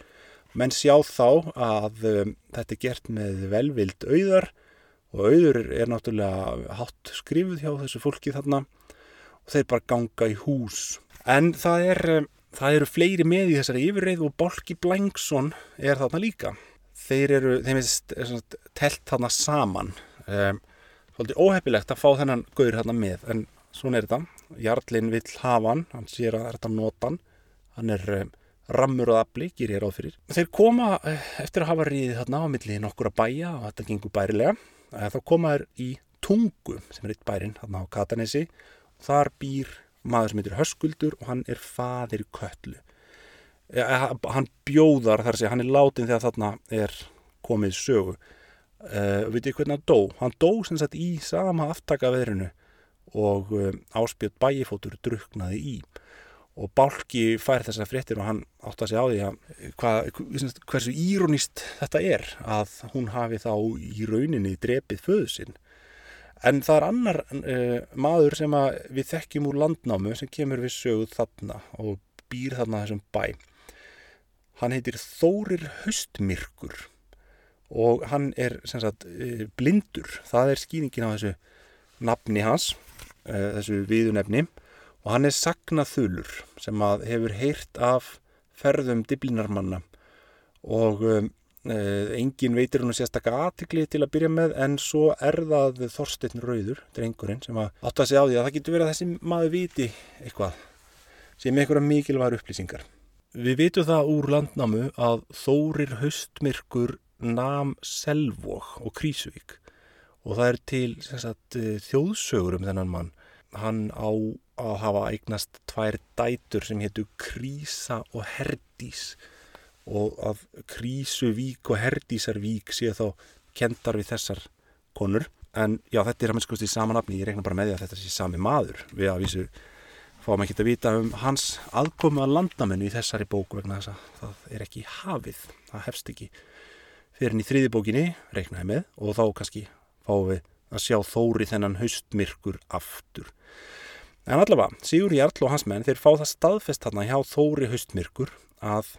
menn sjá þá að um, þetta er gert með velvild auðar og auður er náttúrulega hátt skrifuð hjá þessu fólki þarna og þeir bara ganga í hús. En það, er, um, það eru fleiri með í þessari yfirreið og Bolki Blangsson er þarna líka. Þeir eru, þeim er telt þarna saman. Um, svolítið óheppilegt að fá þennan gaur þarna með, en svona er þetta. Jarlinn vill hafa hann, hann sér að þetta notan. Hann er um, rammur og afli, ger ég ráð fyrir. Þeir koma eh, eftir að hafa ríðið þarna á milli nokkur að bæja og þetta gengur bærilega. Eh, þá koma þeir í Tungu, sem er eitt bærin, þarna á Katanesi Þar býr maður sem heitir Höskuldur og hann er fadir köllu. Ja, hann bjóðar þar að segja, hann er látin þegar þarna er komið sögu. Uh, Vitið hvernig hann dó? Hann dó sem sagt í sama aftaka veðrinu og um, áspjöld bæjifótur druknaði í. Og Bálki fær þessa fréttir og hann átt að segja á því að hvað, hversu írónist þetta er að hún hafi þá í rauninni drepið föðu sinn En það er annar uh, maður sem við þekkjum úr landnámu sem kemur við söguð þarna og býr þarna þessum bæ. Hann heitir Þórir Haustmirkur og hann er sagt, uh, blindur. Það er skýningin á þessu nafni hans, uh, þessu viðunefni og hann er sagnaþulur sem hefur heyrt af ferðum diblinarmanna og um, Uh, engin veitir hún að sérstakka aðtikli til að byrja með en svo er það Þorstein Rauður, drengurinn sem að segja á því að það getur verið að þessi maður viti eitthvað sem einhverja mikilvægur upplýsingar. Við vitum það úr landnámu að Þórir Haustmirkur nam Selvók og Krísuvík og það er til sagt, eh, þjóðsögur um þennan mann. Hann á að hafa eignast tvær dætur sem héttu Krísa og Herdís. Og að Krísuvík og Herdísarvík séu þá kendar við þessar konur. En já þetta er að minnskust í samanafni ég reikna bara með því að þetta sé sami maður. Við að vísu fáum ekki að vita um hans aðkomu að landamennu í þessari bóku vegna þess að það er ekki hafið. Það hefst ekki fyrir henni í þriði bókinni reiknaði með. Og þá kannski fáum við að sjá þóri þennan haustmyrkur aftur en allavega Sigur Jarl og hans menn þeir fá það staðfest þarna hjá þóri haustmyrkur að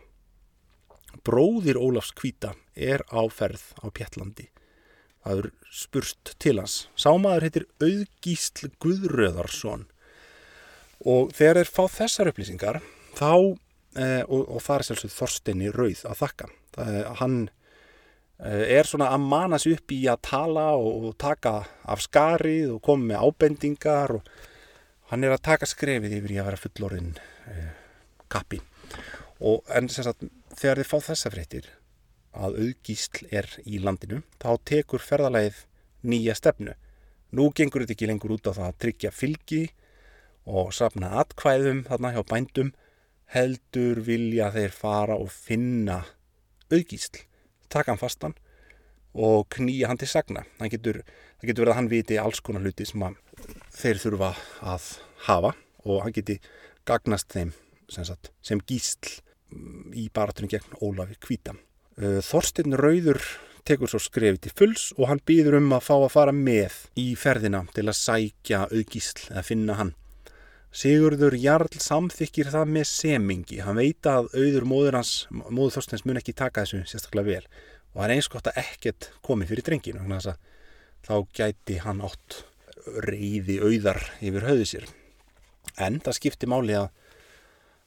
bróðir Ólafs Kvíta er á ferð á Pjallandi. Það er spurst til hans. Sámaður heitir Auðgísl Guðröðarsson og þegar þeir fá þessar upplýsingar þá, eh, og, og það er sjálfsög Þorstinni Rauð að þakka. Það, hann er svona að mana sér upp í að tala og, og taka af skarið og koma með ábendingar og hann er að taka skrefið yfir í að vera fullorinn eh, kappi. Og en sagt þegar þið fá þessa fréttir að auðgísl er í landinu þá tekur ferðalæðið nýja stefnu. Nú gengur þetta ekki lengur út á það að tryggja fylgi og safna atkvæðum þarna hjá bændum heldur vilja þeir fara og finna auðgísl, taka hann fastan og knýja hann til sagna. Það getur, það getur verið að hann viti alls konar hluti sem þeir þurfa að hafa og hann geti gagnast þeim sem, sagt, sem gísl í baratunum gegn Ólafi Kvíta. Uh, Þorstinn Rauður tekur svo skrefið til fulls og hann býður um að fá að fara með í ferðina til að sækja auðgísl eða finna hann. Sigurður Jarl samþykir það með semingi. Hann veit að auður móður hans, móður Þorstins mun ekki taka þessu sérstaklega vel og það er eins gott að ekkert komi fyrir drenginu. Þannig að þá gæti hann átt reyði auðar yfir höðu sér. En það skipti máli að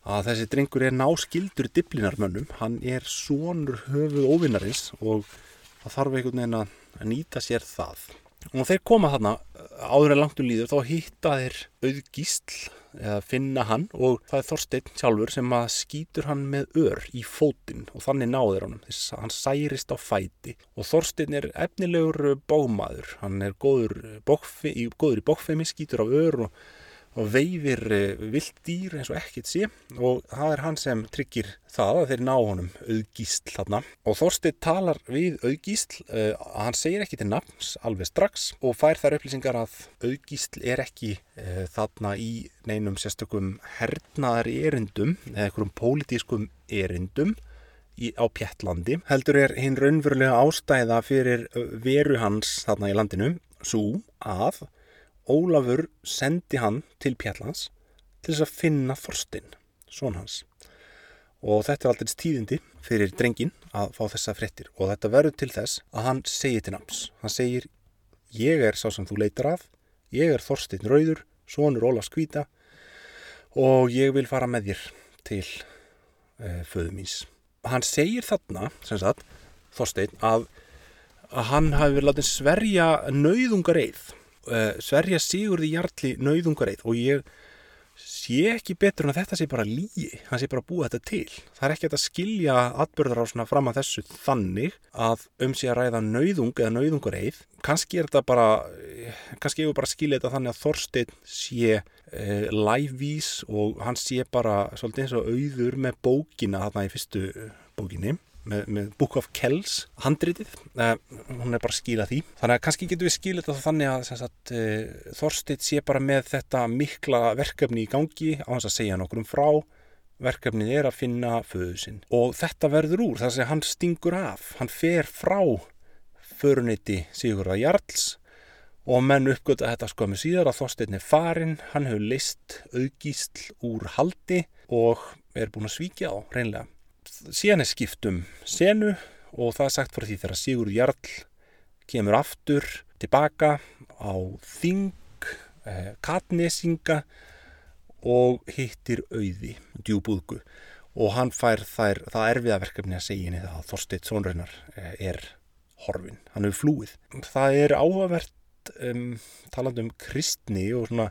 að þessi drengur er náskildur diplinarmönnum, hann er svonur höfuð óvinnarins og það þarf einhvern veginn að nýta sér það. Og þeir koma þarna áður en langt um líður, þá hitta þeir auðgísl eða finna hann og það er Þorstein sjálfur sem að skýtur hann með ör í fótinn og þannig náður hann. Hann særist á fæti og Þorstein er efnilegur bómaður, hann er góður, bókfe, góður í bókfemi, skýtur á ör og og veiðir uh, vilt dýr eins og ekkit sé. Og það er hann sem tryggir það að þeir ná honum auðgísl þarna. Og Þorstein talar við auðgísl uh, að hann segir ekki til nafns alveg strax og fær þær upplýsingar að auðgísl er ekki uh, þarna í neinum sérstökum hernaðar erindum eða einhverjum pólitískum erindum í, á Pjættlandi heldur er hinn raunverulega ástæða fyrir veru hans þarna í landinu svo að Ólafur sendi hann til Pjallans til þess að finna Þorstein, són hans. Og þetta er alltaf tíðindi fyrir drengin að fá þessa frettir og þetta verður til þess að hann segir til nafns. Hann segir, ég er sá sem þú leitar að, ég er Þorstein Rauður, sónur Ólafs Kvíta og ég vil fara með þér til uh, eh, föðumís. Hann segir þarna, sagt, Þorstein, að að hann hafi verið látið sverja nauðungareið sverja Sigurði Jarlí nauðungareið og ég sé ekki betur en að þetta sé bara líi hann sé bara búið þetta til. Það er ekki að skilja atbyrðar á svona fram að þessu þannig að um sig að ræða nauðung eða nauðungareið. Kannski er þetta bara kannski vil bara skilja þetta þannig að Þorstein sé uh, live-vís og hann sé bara svolítið eins og auður með bókina þarna í fyrstu bókinni með, með Book of Kells handritið, uh, hún er bara að skila því. Þannig að kannski getur við skila þetta þannig að sagt, uh, eh, Þorsteit sé bara með þetta mikla verkefni í gangi á hans að segja nokkur um frá. Verkefnið er að finna föðu sinn. Og þetta verður úr þess að hann stingur af. Hann fer frá föruniti Sigurða Jarls og menn uppgötta þetta skoðum síðar að Þorstein er farin, hann hefur leist auðgísl úr haldi og er búin að svíkja á reynlega síðan er skiptum senu og það er sagt fyrir því þegar Sigur Jarl kemur aftur tilbaka á Þing eh, Katnesinga og hittir auði djúbúðgu. Og hann fær þær, það erfiða verkefni að segja henni það að Þorsteit Sónreinar eh, er horfin, hann hefur flúið. Það er áhugavert um, taland um kristni og svona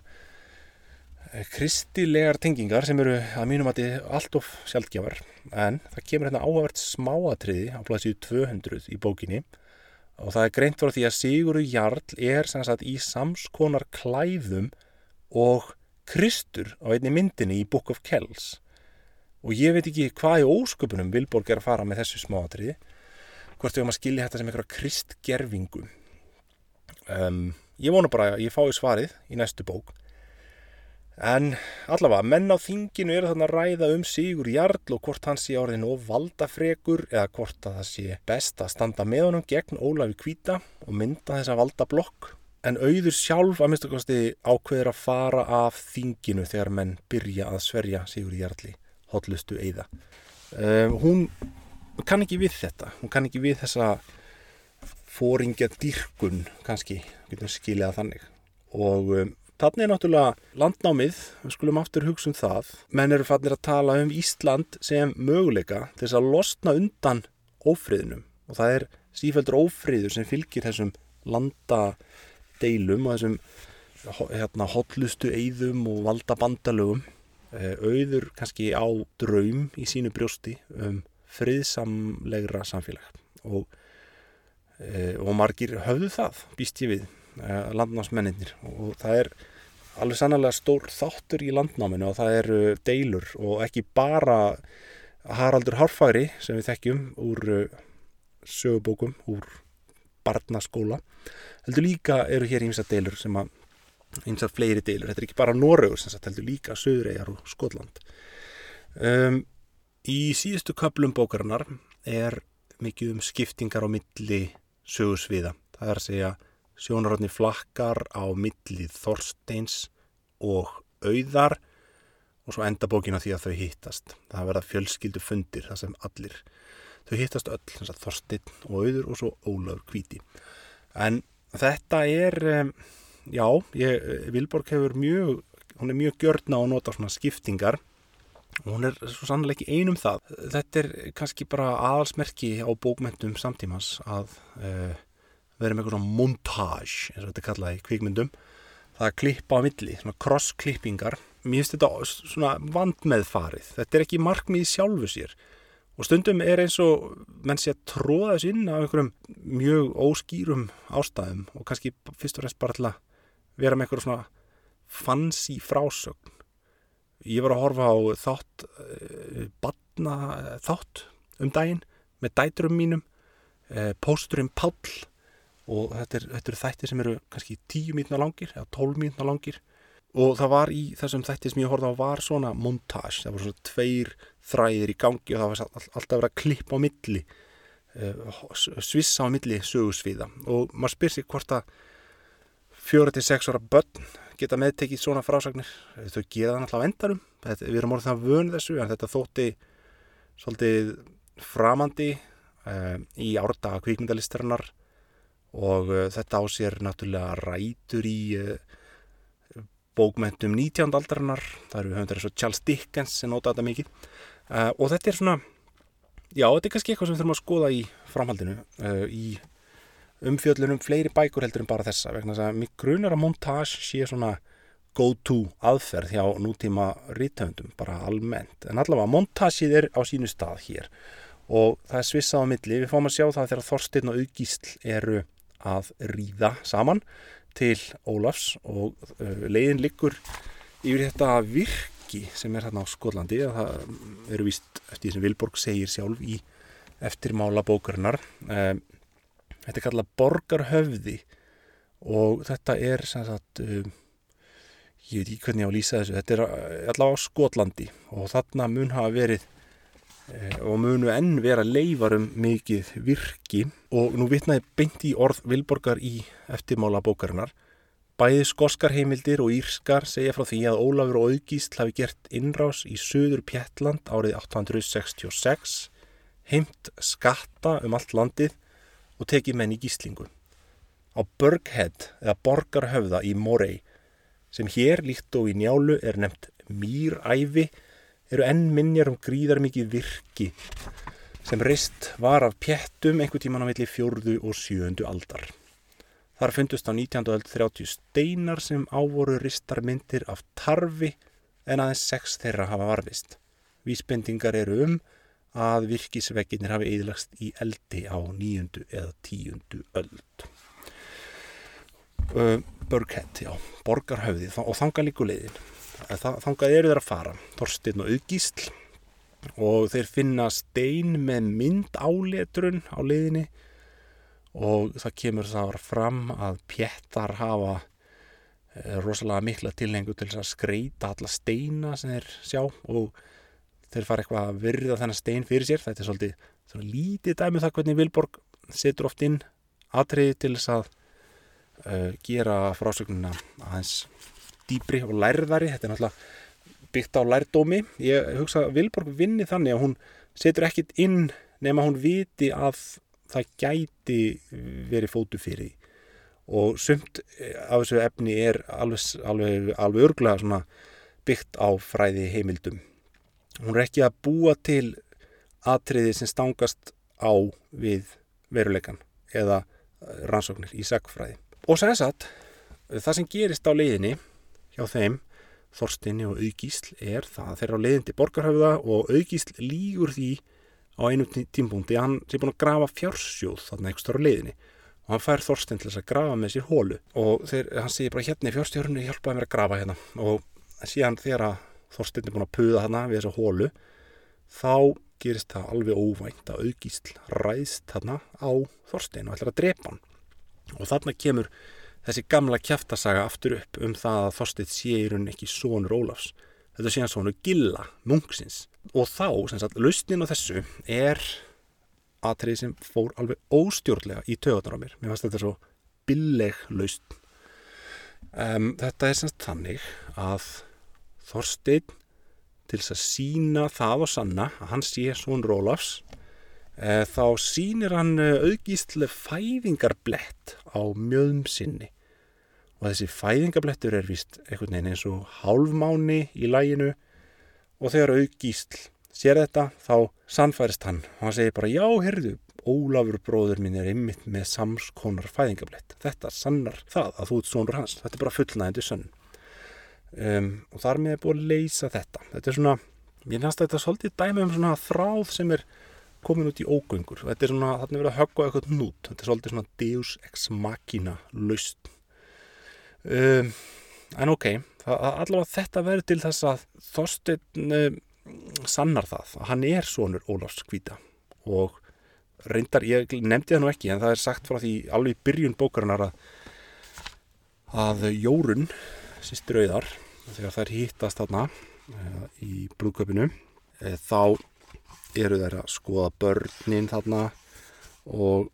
kristilegar tengingar sem eru að mínum að þið allt of sjálfgjafar en það kemur hérna áhverð smáatriði á plassíu 200 í bókinni og það er greint frá því að Sigurður Jarl er sagt, í samskonar klæðum og Kristur á einni myndinni í Book of Kells. Og ég veit ekki hvað í ósköpunum Vilborg er að fara með þessu smáatriði hvort við höfum að skilja þetta sem eitthvað kristgerfingu um, ég vona bara að ég fái svarið í næstu bók En allavega, menn á þinginu eru þannig að ræða um Sigur Jarl og hvort hann sé orðin og valdafregur eða hvort að það sé best að standa með honum gegn Ólafi Kvíta og mynda þessa valdablokk. En auður sjálf að minnstakosti ákveður að fara af þinginu þegar menn byrja að sverja Sigur Jarli, hotlustu eiða. Um, hún kann ekki við þetta, hún kann ekki við þessa fóringja dyrkun kannski, getum skiljað þannig og um, Þannig er náttúrulega landnámið, við skulum aftur hugsa um það, menn eru fannir að tala um Ísland sem möguleika til þess að losna undan ófriðnum. Og það er sífældur ófriður sem fylgir þessum landadeilum og þessum hérna, hotlustu eigðum og valda bandalögum, eh, auður kannski á draum í sínu brjósti um friðsamlegra samfélag. Og, e, og margir höfðu það, býst ég við Eh, landnámsmenninir og það er alveg sannlega stór þáttur í landnáminu og það eru deilur og ekki bara Haraldur Hárfæri sem við þekkjum úr eh, sögubókum, úr barnaskóla heldur líka eru hér ímsa deilur sem að ímsa fleiri deilur, þetta er ekki bara Norrögur sem sagt heldur líka Söðuregar og Skotland. Um, Í síðustu köplum bókarinnar er mikið um skiptingar á milli sögursviða, það er að segja sjónarotni flakkar á millið Þorsteins og auðar og svo enda bókin á því að þau hittast. Það verða fjölskyldu fundir, það sem allir. Þau hittast öll, Þorstein og auður og svo Ólaur Kvíti. En þetta er, já, ég, Vilborg hefur mjög, hún er mjög gjörna á að nota svona skiptingar og hún er svo sannlega ekki einum það. Þetta er kannski bara aðalsmerki á bókmentum samtímans að uh, verið með eitthvað svona montage eins og þetta kallaði kvikmyndum. Það að klippa á milli, svona cross-klippingar. Mér finnst þetta svona vandmeðfarið. Þetta er ekki markmið sjálfu sér. Og stundum er eins og menn sé að tróða þessu inn af einhverjum mjög óskýrum ástæðum og kannski fyrst og reynst bara til að vera með eitthvað svona fancy frásögn. Ég var að horfa á þátt uh, batna þátt um daginn með dæturum mínum. Uh, pósturinn Páll og þetta er, þetta er þætti sem eru kannski 10 mínuna langir eða 12 mínuna langir. Og það var í þessum þætti sem ég horfði á var svona montage, það voru svona tveir þræðir í gangi og það var alltaf verið að klippa á milli uh, svissa á milli sögusviða. Og maður spyr sér hvort að 4-6 ára börn geta meðtekið svona frásagnir. Þau gera það náttúrulega á endarum þetta, við erum orðið það vönu þessu en þetta þótti svolítið framandi uh, í árdaga kvíkmyndalistarinnar og uh, þetta á sér náttúrulega rætur í bókmentum 19. aldarinnar. Það eru höfundar eins og Charles Dickens sem nota þetta mikið. Uh, og þetta er svona já, þetta er kannski eitthvað sem við þurfum að skoða í framhaldinu í umfjöllunum fleiri bækur heldur en bara þessa vegna þess að mig grunar að montage sé svona go to aðferð hjá nútíma rítöndum, bara almennt. En allavega montageið er á sínu stað hér. Og það er svissað á milli. Við fáum að sjá það þegar Þorstein og Augísl eru að ríða saman til Ólafs og uh, leiðin liggur yfir þetta virki sem er hérna á Skotlandi. Það eru vist eftir því sem Vilborg segir sjálf í eftirmála bókarinnar um, þetta er kallað borgarhöfði og þetta er sem sagt um, ég veit ekki hvernig ég á að lýsa þessu þetta er allavega á Skotlandi og þarna mun hafa verið og munu enn vera leifarum mikið virki og nú vitnaði beint í orð Vilborgar í eftirmála bókarinnar. Bæði skoskar heimildir og írskar segja frá því að Ólafur og Augísl hafi gert innrás í söður Pjettland árið 866, heimt skatta um allt landið og tekið menn í gíslingu. Á Burghead eða Borgarhöfða í Morey sem hér líkt og í njálu er nefnt Mýræfi eru enn minjar um gríðar mikið virki sem reist var af pjettum einhver tíman á milli fjörðu og sjöndu aldar. Þar fundust á 19. öld 30 steinar sem ávoru ristar myndir af tarfi en aðeins sex þeirra hafa varfist. Vísbendingar eru um að virkisvegginir hafi eðlagst í eldi á nýjundu eða tíundu öld. Uh, Burkhead, já, borgarhauði og þanga leiðin þangað eru þeir að fara Þorstein og Augísl og þeir finna stein með mynd áletrun á leiðinni og það kemur það að fram að pjettar hafa e, rosalega mikla tilhengu til að skreita alla steina sem þeir sjá. Og þeir fara eitthvað að virða þennan stein fyrir sér. Þetta er svolítið svona lítið dæmið um það hvernig Vilborg setur oft inn atriði til þess að uh, gera frásögnuna aðeins dýbri og lærðari. Þetta er náttúrulega byggt á lærdómi. Ég hugsa að Vilborg vinni þannig að hún setur ekkit inn nema hún viti að það gæti verið fótu fyrir og sumt af þessu efni er alveg, alveg, alveg örglega byggt á fræði heimildum hún er ekki að búa til atriði sem stangast á við veruleikan eða rannsóknir í sagfræði og sæðis að það sem gerist á leiðinni hjá þeim Þorstinni og Augísl er það þeirra á leiðindi borgarhauða og Augísl lígur því á einu tímbúndi að hann sé búin að grafa fjársjóð þarna eitthvað á leiðinni. Og hann fær Þorstin til þess að grafa með sér hólu og þeir, hann segir bara hérna í fjárstjórnum hjálpaði mér að grafa hérna. Og síðan þegar Þorstin er búin að puða þarna við þessa hólu þá gerist það alveg óvænt að Augísl ræðst þarna á Þorstin og ætlar að drepa hann. Og þarna kemur þessi gamla kjæftasaga aftur upp um það að Þorstedt sé í rauninni ekki sónur Ólafs. Þetta sé hann sónur Gilla, munksins. Og þá, sem sagt, lausnin á þessu er aðtrið sem fór alveg óstjórnlega í töðunar á mér. Mér fannst þetta svo billeg lausn. Um, þetta er semst þannig að Þorstedt til þess að sína það og sanna að hann sé sónur Ólafs e, þá sínir hann eh, auðgísle fæðingarblett á mjöðum sinni og þessi fæðingablettur er vist einhvern veginn eins og hálfmáni í læginu og þegar aukísl sér þetta þá sannfærist hann. Og hann segir bara já, herðu, Ólafur bróður minn er einmitt með samskonar fæðingablett þetta sannar það að þú ert svonur hans. Þetta er bara fullnægandi sönn. Um, og þar með er búin að leysa þetta. Þetta er svona, ég næst að þetta svolítið dæmi um svona þráð sem er komin út í ógöngur. Þetta er svona, þarna verið að höggva eitthvað nút. Þetta er svolítið svona deus ex machina laust um, en ok, allavega þetta verður til þess að Þorstein uh, sannar það að hann er sonur Ólafs Kvíta og reyndar, ég nefndi það nú ekki en það er sagt frá því alveg í byrjun bókarinnar að, að Jórun, sýstir auðar þegar þær hýttast þarna uh, í brúðköpinu uh, þá eru þær að skoða börnin þarna og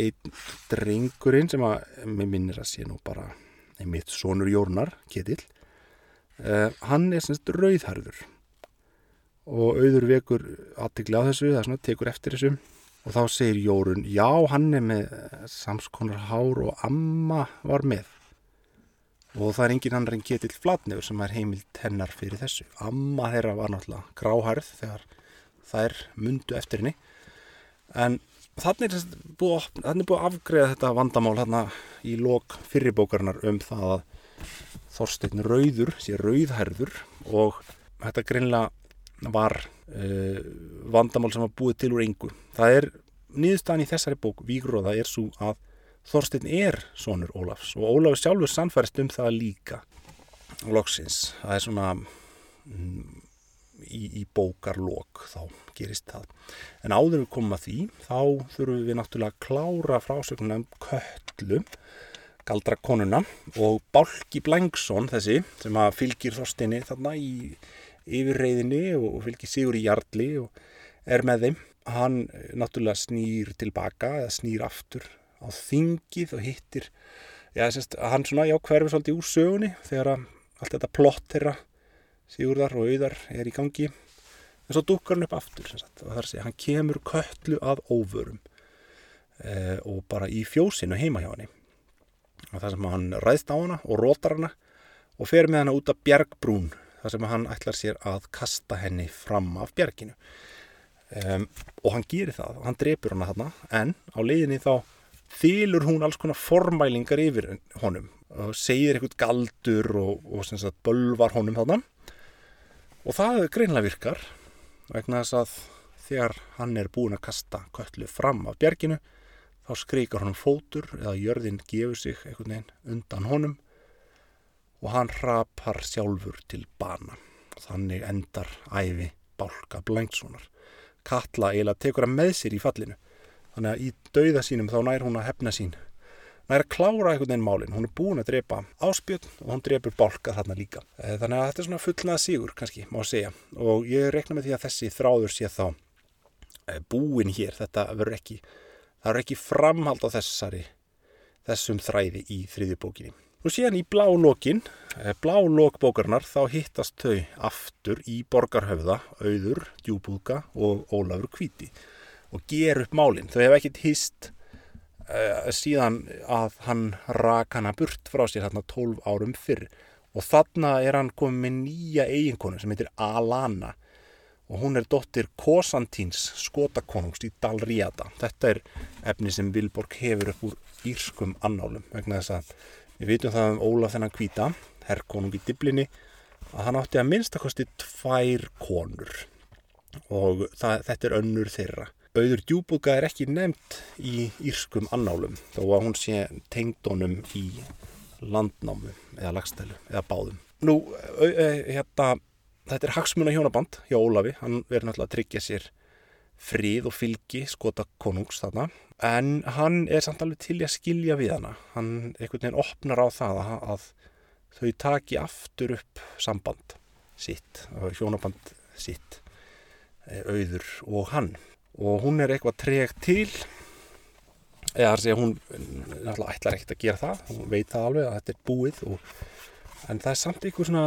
einn drengurinn sem að mér minnir að sé nú bara einmitt sonur Jórnar, Ketill uh, hann er semst rauðharður og auður vekur aðtikli á þessu, það svona tekur eftir þessu og þá segir Jórun já, hann er með samskonar hár og amma var með. Og það er engin annar en Ketill Flatnefur sem er heimilt hennar fyrir þessu. Amma þeirra var náttúrulega gráhærð þegar þær mundu eftir henni. En þannig er búið, þannig búið að afgreða þetta vandamál hérna í lok fyrirbókarinnar um það að Þorstein Rauður sé rauðhærður og þetta greinlega var uh, vandamál sem var búið til úr engu. Það er nýðustan í þessari bók, Vígróða, er svo að Þorstein er sonur Ólafs og Ólafs sjálfur sannfærist um það líka loksins. Það er svona mm, í, í bókarlokk þá gerist það. En áður við komum að því, þá þurfum við náttúrulega að klára frásögnum köllu, galdra konuna og Bálki Blangsson þessi sem að fylgir þorstinni þarna í yfirreyðinni og fylgir sigur í jarli og er með þeim. Hann náttúrulega snýr tilbaka eða snýr aftur á þingið og hittir, já, sérst, hann svona, já, hverfið svolítið úr sögunni þegar allt þetta plott þeirra Sigurðar og Auðar er í gangi. En svo dukkar hann upp aftur og þar sé hann kemur köllu að óvörum e, og bara í fjósinu heima hjá hann og það sem hann ræðst á hana og rótar hana og fer með hana út af bjergbrún þar sem hann ætlar sér að kasta henni fram af bjerginu um, og hann gerir það og hann drefur hana þarna en á leiðinni þá þýlur hún alls konar formælingar yfir honum og segir eitthvað galdur og, og sagt, bölvar honum þarna og það greinlega virkar vegna þess að þegar hann er búin að kasta köllu fram af bjerginu þá skrikar honum fótur eða jörðin gefur sig einhvern veginn undan honum og hann rapar sjálfur til bana. Og þannig endar æfi bálka blængsonar Katla eiginlega tekur að með sér í fallinu. Þannig að í dauða sínum þá nær hún að hefna sín er að klára einhvern veginn málinn, hún er búin að drepa áspjöld og hún drepur bálka þarna líka. Eh, þannig að þetta er svona fullnað sígur kannski, má segja. Og ég rekna með því að þessi þráður sé þá eh, búin hér, þetta verður ekki, það verður ekki framhald á þessari, þessum þræði í þriðjubókinni. Nú síðan í blá lokin, eh, blá lokbókarnar, þá hittast þau aftur í borgarhöfða, auður, djúbúðka og Ólafur Kvíti og ger upp málinn. Þau hef ekkit hist uh, síðan að hann rak hana burt frá sér hérna 12 árum fyrr og þarna er hann komið með nýja eiginkonu sem heitir Alana og hún er dóttir Kosantíns skotakonungst í Dalriada. Þetta er efni sem Vilborg hefur upp úr írskum annálum vegna þess að við vitum það um Ólaf þennan kvíta, herrkonung í Diblinni, að hann átti að minnstakosti tvær konur og það, þetta er önnur þeirra. Auður djúbúka er ekki nefnt í írskum annálum þó að hún sé tengdónum í landnámu eða lagstælu eða báðum. Nú, hérna, þetta er hagsmuna hjónaband hjá Ólafi, hann verður náttúrulega að tryggja sér frið og fylgi skota konungs þarna en hann er samt alveg til að skilja við hana. Hann einhvern veginn opnar á það að, þau taki aftur upp samband sitt, hjónaband sitt, auður og hann og hún er eitthvað tregt til. Eða þar sé hún náttúrulega ætlar ekkert að gera það. Hún veit það alveg að þetta er búið og, en það er samt eitthvað svona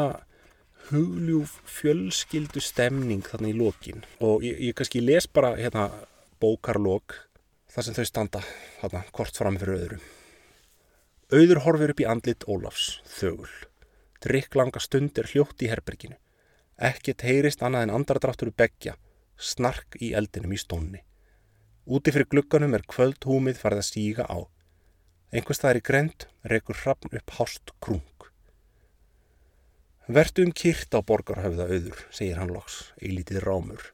hugljúf fjölskyldu stemning þarna í lokin. Og ég, ég kannski les bara hérna bókarlok þar sem þau standa þarna kort fram fyrir öðrum Auður horfir upp í andlit Ólafs, þögul. Drykk langa stund er hljótt í herberginu. Ekkert heyrist annað en andradráttur úr begja snark í eldinum í stónni. Úti fyrir glugganum er kvöldhúmið farið að stíga á. Einhvers það er í grend, rekur hrafn upp hást krung. Vertu um kýrt á borgarhauða auður, segir hann loks, eilítið rámur.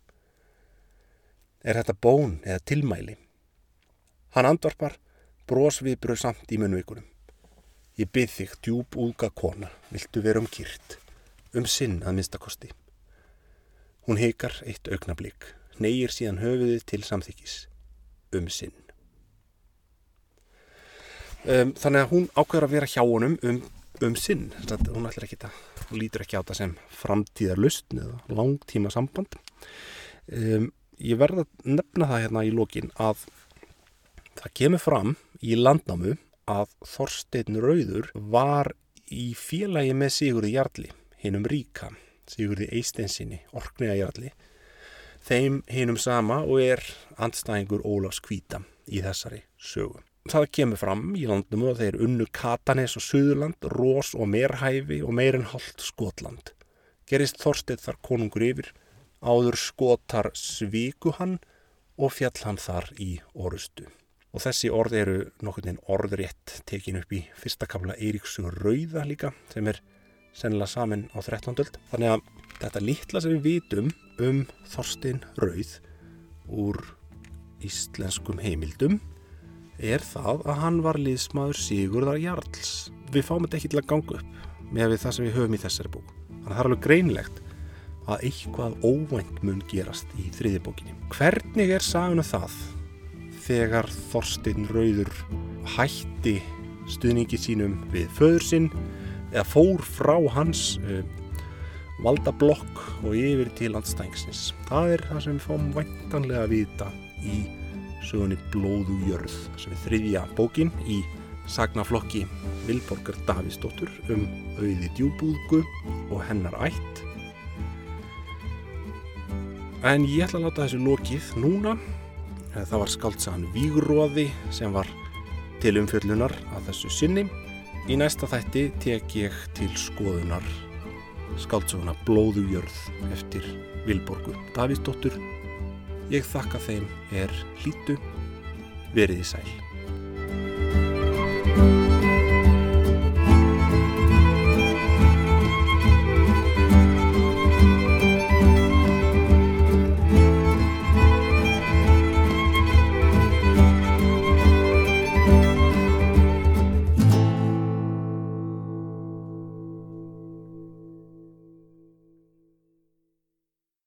Er þetta bón eða tilmæli? Hann andvarpar, brosviðbröð samt í munvíkunum. Ég byrð þig djúb úlga kona, viltu vera um kýrt, um sinn að minnstakosti. Hún heikar eitt augnablík, neyir síðan höfuðið til samþykis, um sinn. Um, þannig að hún ákveður að vera hjá honum um, um sinn, Þannig, hún ætlar ekki að, hún lítur ekki á það sem framtíðar lustn eða langtíma samband. Um, ég verða að nefna það hérna í lokin að það kemur fram í landnámu að Þorstein Rauður var í félagi með Sigurði Jarlí, hinnum ríka, Sigurði Eisteinsinni, Orknega Jarlí, þeim hinnum sama og er andstæðingur Ólafs Kvíta í þessari sögu. Það kemur fram í landnum og þeir unnu Katanes og Suðurland, Rós og Merhæfi og meirinn Holt Skotland. Gerist Þorstein þar konungur yfir, áður skotar svíku hann og fjall hann þar í orustu og þessi orð eru nokkurnin orðrétt tekin upp í fyrsta kafla Eiríksugur Rauða líka sem er sennilega samin á 13. öld þannig að þetta litla sem við vitum um Þorstin Rauð úr íslenskum heimildum er það að hann var liðsmaður Sigurðar Jarls. Við fáum þetta ekki til að ganga upp með það sem við höfum í þessari bók. Þannig að það er alveg greinlegt að eitthvað óvænt mun gerast í þriði bókinni. Hvernig er saguna um það þegar Þorstein Rauður hætti stuðningi sínum við föður sinn eða fór frá hans uh, valdablokk og yfir til landstængsins. Það er það sem við fáum væntanlega að vita í sögunni Blóðu jörð sem er þriðja bókin í sagnaflokki Vilborgar Davísdóttur um auði djúbúðgu og hennar ætt. En ég ætla að láta þessu lokið núna Eh, það var skaldsagan Vígróði sem var til umfjöllunar að þessu sinni. Í næsta þætti tek ég til skoðunar skáldsaguna Blóðujörð eftir Vilborgu Davíðsdóttur. Ég þakka þeim er hlítu verið í sæl.